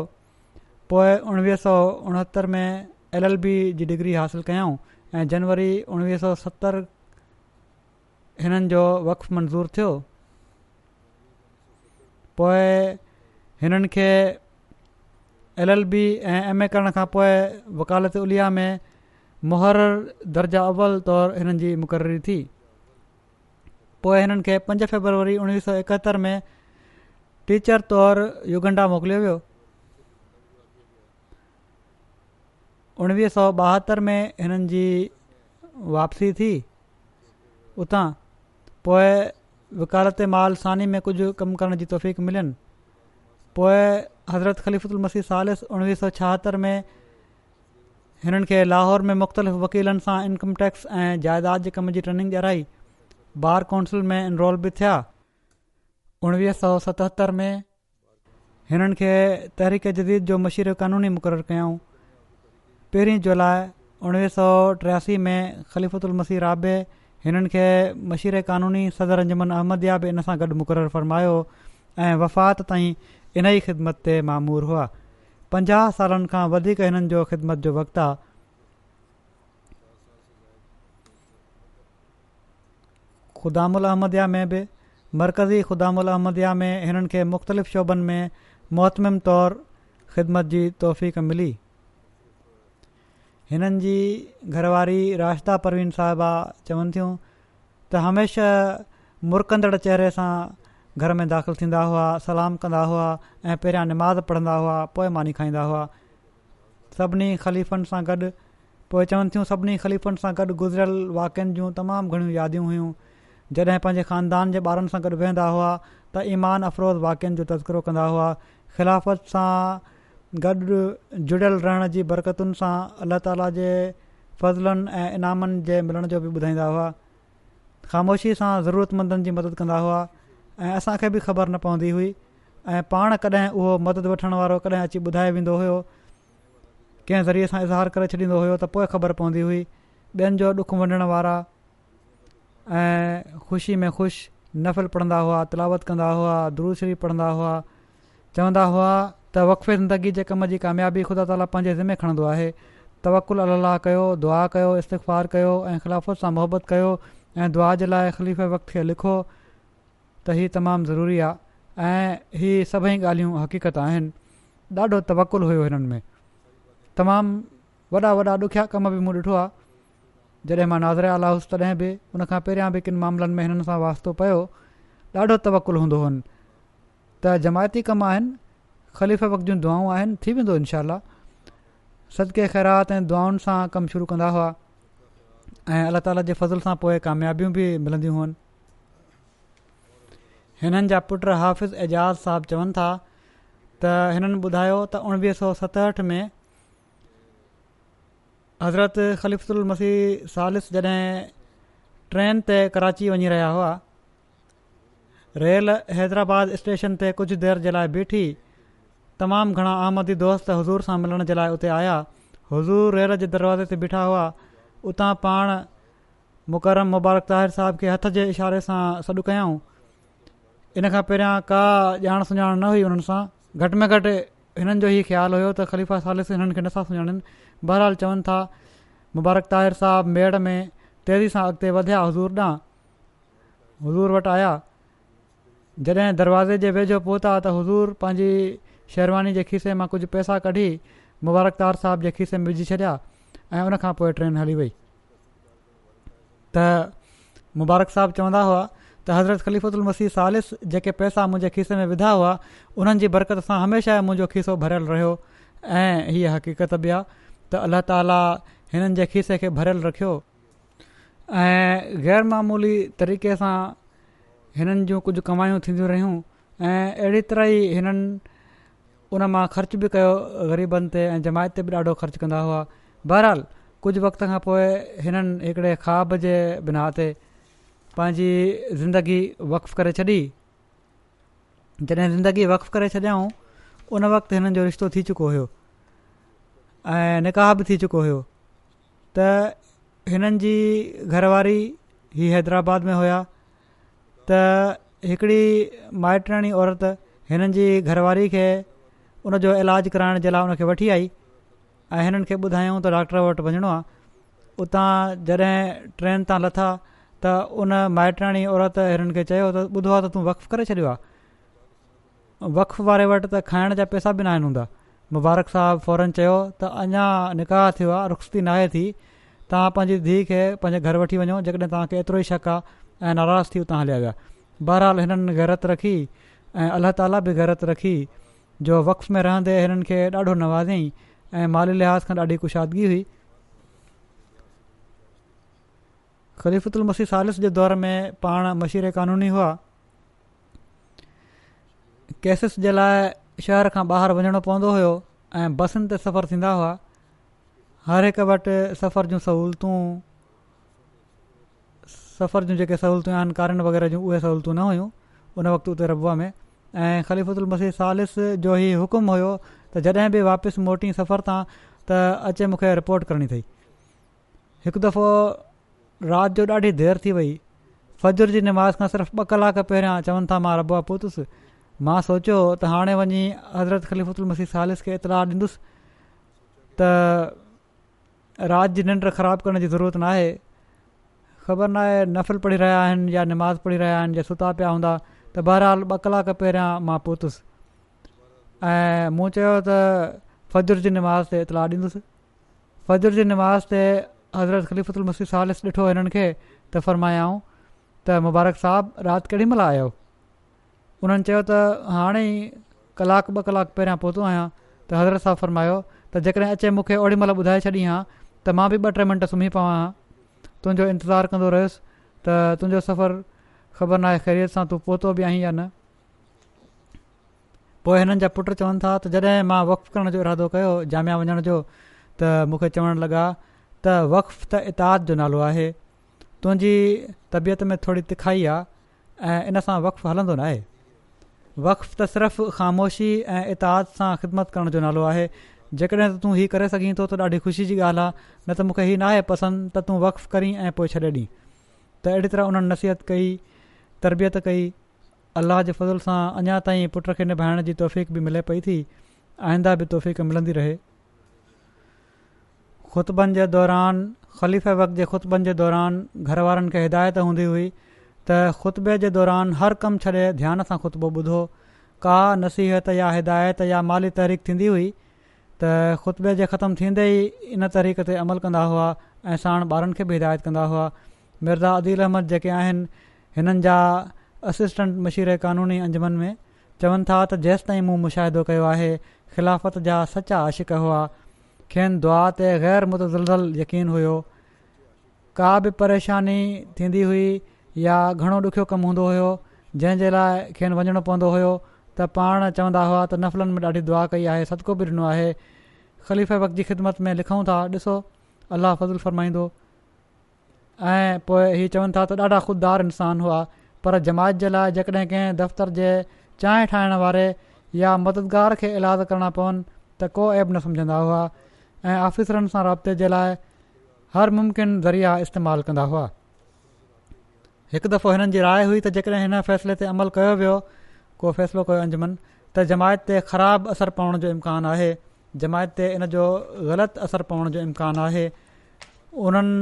पोइ उणिवीह सौ उणहतरि में एल एल बी जी डिग्री हासिलु कयऊं ऐं जनवरी उणिवीह सौ सतरि हिननि जो वक़्तफ मंज़ूरु थियो पोइ हिननि एल एल बी ऐं ए करण खां पोइ वकालत उलिया में मुहररु दर्जा अव्वल तौरु हिननि जी मुक़ररी थी पोइ हिननि खे पंज फेबरवरी उणिवीह सौ एकहतरि में टीचर तौरु युगंडा मोकिलियो वियो उणिवीह सौ ॿाहतरि में हिननि जी वापसी थी उतां पोइ वकालत माल सानी में कुझु कमु करण जी तौफ़ मिलनि पोइ हज़रत ख़लीफ़ुल मसीह सालिस उणिवीह सौ छाहतरि में हिननि खे लाहौर में मुख़्तलिफ़ वकीलनि सां इनकम टैक्स ऐं जाइदाद जे कम जी ट्रेनिंग ॾियाराई बार काउंसिल में इनरोल बि थिया उणिवीह सौ सतहतरि में हिननि खे तहरीक जदीद जो मशीर क़ानूनी मुक़ररु कयऊं पहिरीं जुलाई उणिवीह सौ टियासी में ख़लीफ़ुल मसीह राबे हिननि खे मशीर क़ानूनी सदर अंजमन अहमद या बि हिन सां गॾु मुक़ररु फ़रमायो ऐं वफ़ात ताईं इन ई ख़िदमत ते मामूर हुआ पंजाह सालनि खां वधीक हिननि जो ख़िदमत जो वक़्ति आहे ख़ुदाम उल अहमदिया में बि मर्कज़ी ख़ुदामु उलहमिया में हिननि खे मुख़्तलिफ़ शोभनि में मोहतमिम तौरु ख़िदमत जी तोफ़ीक़ मिली हिननि जी घरवारी राश्ता परवीन साहिबा चवनि थियूं त हमेशह मुरकंदड़ चहिरे सां घर में दाख़िल थींदा हुआ सलाम कंदा हुआ ऐं पहिरियां निमाज़ पढ़ंदा हुआ पोइ मानी खाईंदा हुआ सभिनी ख़लीफ़नि सां गॾु पोइ चवनि थियूं सभिनी खलीफ़नि सां गॾु गुज़रियल वाक्यनि जूं तमामु घणियूं यादियूं हुयूं जॾहिं पंहिंजे ख़ानदान जे ॿारनि सां गॾु वेंदा हुआ त ईमान अफ़रोज़ वाक्यनि जो तज़किरो कंदा हुआ ख़िलाफ़त सां गॾु जुड़ियल रहण जी बरकतुनि सां अलाह ताला जे फ़ज़लनि ऐं इनामनि जे मिलण जो बि ॿुधाईंदा हुआ ख़ामोशी सां ज़रूरतमंदनि जी मदद कंदा हुआ ऐं असांखे बि ख़बर न पवंदी हुई ऐं पाण कॾहिं उहो मदद वठणु वारो कॾहिं अची ॿुधाए वेंदो हुयो कंहिं ज़रिए सां इज़हार करे छॾींदो हुयो त पोइ ख़बर पवंदी हुई ॿियनि जो ॾुख वंडण वारा ऐं ख़ुशी में ख़ुशि नफ़िल पढ़ंदा हुआ तिलावत कंदा हुआ दुरुशरी पढ़ंदा हुआ चवंदा हुआ त वक़फ़े ज़िंदगी जे कम जी कामयाबी ख़ुदा ताला पंहिंजे ज़िमे खणंदो आहे तवकुलु अलाह कयो दुआ कयो इस्तफ़ार कयो ऐं ख़िलाफ़ु सां मुहबत कयो ऐं दुआ जे लाइ ख़लीफ़ वक़्त खे लिखो त हीअ तमामु ज़रूरी आहे ऐं हीअ सभई ॻाल्हियूं हक़ीक़त आहिनि ॾाढो तवकुलु हुयो हिननि में तमामु वॾा वॾा ॾुखिया कम बि मूं ॾिठो आहे जॾहिं मां आला हुउसि तॾहिं बि उनखां पहिरियां बि किन मामलनि में हिननि सां वास्तो पियो ॾाढो तवकुलु हूंदो त जमायती कम आहिनि ख़लीफ़ वक़्त जूं दुआऊं आहिनि थी वेंदो इनशा सदके ख़ैरात ऐं दुआउनि सां कमु शुरू कंदा हुआ ऐं अलाह ताला जे फज़ुल सां पोइ कामयाबियूं बि हिननि जा पुट हाफ़िज़ एजाज़ साहबु चवनि था त हिननि ॿुधायो त उणिवीह सौ सतहठि में हज़रत ख़लीफ़ुल मसीह सालिस जॾहिं ट्रेन ते कराची वञी रहिया हुआ रेल हैदराबाद स्टेशन ते कुझु देरि जे लाइ बीठी तमामु घणा आमदी दोस्त हज़ूर सां मिलण जे लाइ उते आया हज़ूर रेल जे दरवाज़े ते बीठा हुआ उतां पाण मुकरम मुबारक ताहिर साहिब खे हथ जे इशारे सां सॾु कयऊं इन खां पहिरियां का ॼाण सुञाण न हुई हुननि सां घटि में घटि हिननि जो ई ख़्यालु हुयो त ख़लीफ़ा सालिस हिननि खे नथा सुञाणनि बहरहाल चवनि था मुबारक ताहिर साहब मेड़ में तेज़ी सां अॻिते वधिया हज़ूर ॾांहुं हज़ूर वटि आया जॾहिं दरवाज़े जे वेझो पहुता त हज़ूर पंहिंजी शेरवानी जे खीसे मां कुझु पैसा कढी मुबारक तार साहिब जे खीसे में विझी छॾिया ऐं उनखां पोइ ट्रेन हली वई त मुबारक साहिब चवंदा हुआ त हज़रत ख़लीफ़ुदुल मसीह सालिस जेके पैसा मुंहिंजे खीसे में विधा हुआ उन्हनि जी बरक़त सां हमेशह मुंहिंजो खीसो भरियलु रहियो ऐं हीअ हक़ीक़त बि आहे त अल्ला ताला हिननि जे खीसे खे भरियलु रखियो ऐं ग़ैरमूली तरीक़े सां हिननि जूं कुझु कमाइयूं थींदियूं रहियूं ऐं अहिड़ी तरह ई हिननि उन मां ख़र्च बि कयो ग़रीबनि ते ऐं जमायत ते बि ॾाढो ख़र्चु कंदा हुआ बहरहाल कुझु वक़्त खां पोइ हिननि हिकिड़े ख़्वाब जे बिना पंहिंजी ज़िंदगी वफ़ु करे छॾी जॾहिं ज़िंदगी वक़ु करे छॾियाऊं उन वक़्तु हिननि जो रिश्तो थी चुको हुओ ऐं निकाह बि थी चुको हुयो त हिननि जी घरवारी ही हैदराबाद में हुया त हिकिड़ी माइटणी औरत हिननि जी घरवारी खे हुनजो इलाज कराइण जे लाइ हुन वठी आई ऐं हिननि खे ॿुधायूं त डॉक्टर वटि वञिणो आहे उतां जॾहिं ट्रेन तां लथा त उन माइटाणी औरत हिननि खे चयो त ॿुधो आहे त तूं वफ़ु करे छॾियो आहे वक़ु वारे वटि त खाइण जा पैसा बि न आहिनि हूंदा मुबारक साहबु फौरन चयो त अञा निकाह थियो आहे रुख़्ती नाहे थी तव्हां पंहिंजी धीउ खे पंहिंजे घर वठी वञो जेकॾहिं तव्हांखे एतिरो ई शक आहे ऐं थी तव्हां हलिया विया बहरहाल हिननि गैरत रखी ऐं अलाह ताला बि रखी जो वक़्त्फ़ में रहंदे हिननि खे ॾाढो नवाज़ई माली लिहाज़ खां ॾाढी कुशादगी हुई ख़लीफ़ु उल मसीह सालिस जे दौर में पाण मशीर क़ानूनी हुआ केसिस जे लाइ शहर खां ॿाहिरि वञिणो पवंदो हुयो ऐं बसुनि ते सफ़रु थींदा हुआ हर हिक वटि सफ़र जूं सहूलियतूं सफ़र जूं जेके सहूलियतूं आहिनि कारनि वग़ैरह जूं उहे सहूलियतूं न हुयूं उन वक़्तु उते रबुआ में ऐं ख़लीफ़ु उल मसीह सालिस जो ई हुकुम हुयो त जॾहिं बि वापसि मोटी सफ़र तां त अचे मूंखे रिपोर्ट करणी अथई हिकु दफ़ो राति जो ॾाढी देरि थी वई फजर जी नमाज़ खां सिर्फ़ु ॿ कलाक पहिरियां चवनि था मां रबा आहे पहुतुसि मां सोचियो त हाणे वञी हज़रत खलीफुल मसीह सालिस खे इतलाह ॾींदुसि त राति जी निंड ख़राबु करण जी ज़रूरत न आहे ख़बर नाहे नफ़िल पढ़ी रहिया आहिनि या नमाज़ पढ़ी रहिया आहिनि या सुता पिया हूंदा त बहरहाल ॿ कलाक पहिरियां मां पहुतुसि ऐं मूं चयो त फजुर जी निमाज़ ते इतलाह ॾींदुसि फजर जी निमाज़ ते हज़रत ख़लीफ़ुल मसीह सालिस ॾिठो हिननि खे त फरमायाऊं त मुबारक साहबु राति केॾी महिल आयो उन्हनि चयो त हाणे ई कलाकु ॿ कलाक पहिरियां पहुतो आहियां त हज़रत सां फरमायो त जेकॾहिं अचे मूंखे ओॾी महिल ॿुधाए छॾी हां त मां बि ॿ टे मिंट सुम्ही पवां हां तुंहिंजो इंतज़ारु कंदो रहियुसि त तुंहिंजो सफ़र ख़बर नाहे ख़ैरियत सां तूं पहुतो बि आहीं या न पोइ हिननि जा पुट चवनि था त जॾहिं मां वकु करण जो इरादो कयो जामिया वञण जो त मूंखे चवणु लॻा त वक़्फ़ त इताद जो नालो आहे तुंहिंजी तबियत में थोरी तिखाई आहे ऐं इन सां वक़ु हलंदो न आहे वक़ु त सिर्फ़ु ख़ामोशी ऐं इताद सां ख़िदमत करण जो नालो आहे जेकॾहिं त तूं हीउ करे सघीं थो त ॾाढी ख़ुशी जी ॻाल्हि आहे न त मूंखे हीअ नाहे पसंदि त तूं वक़ु करीं ऐं पोइ छॾे ॾींहं त अहिड़ी तरह उन्हनि नसीहत कई तरबियत कई अलाह जे फज़ल सां अञा ताईं पुट खे निभाइण जी तौफ़ीक़ बि मिले पई थी आईंदा बि तौफ़ीक़ मिलंदी रहे ख़ुतबनि जे दौरान ख़लीफ़े वक़्त जे ख़ुतबनि जे दौरान घर वारनि खे हिदायत हूंदी हुई त ख़ुतबे जे दौरान हर कम छॾे ध्यान सां ख़ुतबो ॿुधो का नसीहत या हिदायत या माली तहरीक थींदी हुई त ख़ुतबे जे ख़तमु थींदे ई इन तरीक़े ते अमल कंदा हुआ ऐं साण ॿारनि खे बि हिदायत कंदा हुआ मिर्ज़ा अदील अहमद जेके आहिनि हिननि जा असिस्टेंट मशीर क़ानूनी अंजमन में चवनि था त जेसि ताईं मूं मुशाहिदो कयो आहे ख़िलाफ़त जा सचा आशिक हुआ खेन दुआ ते ग़ैर मुतज़ल यकीन हुयो का बि परेशानी थींदी हुई या घणो ॾुखियो कमु हूंदो हुयो जंहिंजे लाइ खेनि वञणो पवंदो हुयो त पाण चवंदा हुआ त नफ़लनि में ॾाढी दुआ कई आहे सदिको बि ॾिनो आहे ख़लीफ़े वक़्त जी ख़िदमत में लिखूं था ॾिसो अलाह फज़ुलु फरमाईंदो ऐं पोइ हीअ चवनि था त ॾाढा ख़ुदिदार इंसान हुआ पर जमात जे लाइ जेकॾहिं कंहिं दफ़्तर जे चांहि ठाहिण वारे या मददगार खे इलाज करणा पवनि त को ऐब न सम्झंदा हुआ ऐं ऑफिसरनि सां राब्ते जे लाइ हर मुमकिन ज़रिया इस्तेमालु कंदा हुआ हिकु दफ़ो हिननि जी राय हुई त जेकॾहिं हिन फ़ैसिले ते अमल कयो वियो को फ़ैसिलो कयो अञमन त जमायत ते ख़राबु असरु पवण जो इम्कानु आहे जमायत ते इन जो ग़लति असरु पवण जो इम्कानु आहे उन्हनि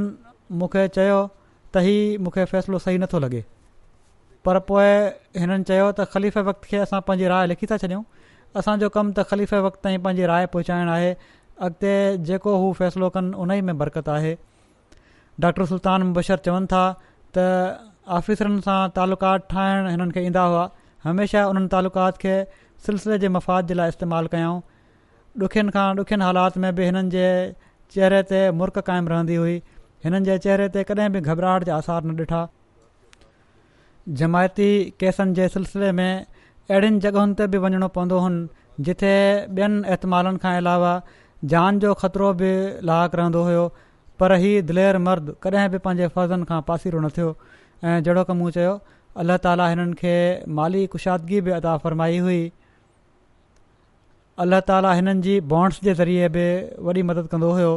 मूंखे चयो त ई मूंखे फ़ैसिलो सही नथो लॻे पर पोइ हिननि चयो त ख़लीफ़े वक़्त खे असां पंहिंजी राय लिखी था छॾियूं असांजो कमु त ख़लीफ़े वक़्त ताईं पंहिंजी राय पहुचाइणु आहे अॻिते जेको हू फ़ैसिलो कनि उन ई में बरकत आहे डॉक्टर सुल्तान मुबशर चवनि था त आफ़ीसरनि सां तालुकात ठाहिण हिननि खे ईंदा हुआ हमेशह हुननि तालुकात खे सिलसिले जे मफ़ाद जे लाइ इस्तेमालु कयऊं ॾुखियुनि खां ॾुखियनि हालात में बि हिननि जे चहिरे ते मुर्क क़ाइमु रहंदी हुई हिननि जे चहिरे ते कॾहिं बि घबराहट जा आसार न ॾिठा जमायती केसनि जे सिलसिले में अहिड़ियुनि जॻहियुनि ते बि वञिणो पवंदो जिथे ॿियनि इतमालनि खां अलावा जान जो ख़तरो बि लाकु रहंदो हुयो पर हीअ दिलेर मर्द कॾहिं बि पंहिंजे फर्ज़नि खां पासीरो न थियो ऐं जहिड़ो की मूं चयो अलाह ताला हिननि खे माली कुशादगी बि अदा फ़रमाई हुई अलाह ताला हिननि जी बॉन्ड्स जे ज़रिए बि वॾी मदद कंदो हुयो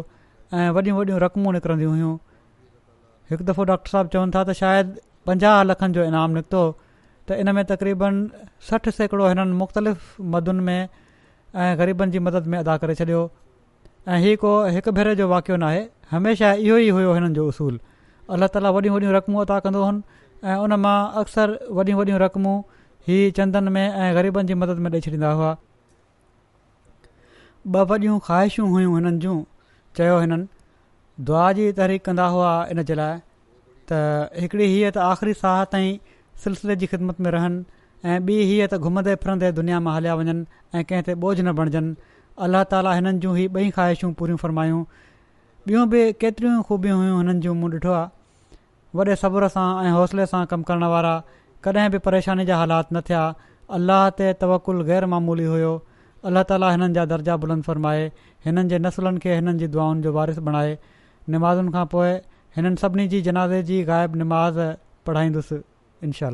ऐं वॾियूं वॾियूं रक़मूं निकिरंदियूं हुयूं हिकु दफ़ो डॉक्टर साहिबु चवनि था त शायदि पंजाह लखनि जो इनाम निकितो त इन में तक़रीबन सठि सैकिड़ो हिननि मुख़्तलिफ़ मदुनि में ऐं ग़रीबनि जी मदद में अदा करे छॾियो ऐं हीअ को हिकु भेरे जो वाक़ियो न आहे हमेशह इहो ई हुयो हिननि जो उसूलु अलाह ताली वॾियूं वॾियूं रक़मूं अदा कंदो हुअनि ऐं उन मां अक्सर वॾियूं वॾियूं रक़मूं हीअ चंदनि में ऐं ग़रीबनि जी मदद में ॾेई छॾींदा हुआ ॿ वॾियूं ख़्वाहिशूं हुयूं हिननि जूं चयो हिननि दुआ जी तहरीक कंदा हुआ इन जे लाइ त हिकिड़ी हीअ त आख़िरी साह ताईं सिलसिले जी ख़िदमत में रहनि ऐं ॿी हीअ त घुमंदे फिरंदे दुनिया मां हलिया वञनि ऐं बोझ न अल्लाह ताली हिननि जूं ई ॿई ख़्वाहिशूं पूरियूं फ़रमायूं ॿियूं बि केतिरियूं ख़ूबियूं हुयूं हिननि जूं मूं ॾिठो आहे वॾे सबुर सां ऐं हौसले सां कमु करण वारा कॾहिं बि परेशानी जा हालात न थिया अलाह ते तवकुलु गै़रुमूली हुयो अल्ला ताली हिननि जा दर्जा बुलंद फ़रमाए हिननि जे नसुलनि खे हिननि जी जो वारिस बणाए नमाज़ुनि खां पोइ हिननि सभिनी जी जनाज़े जी ग़ाइबु नमाज़ पढ़ाईंदुसि इनशा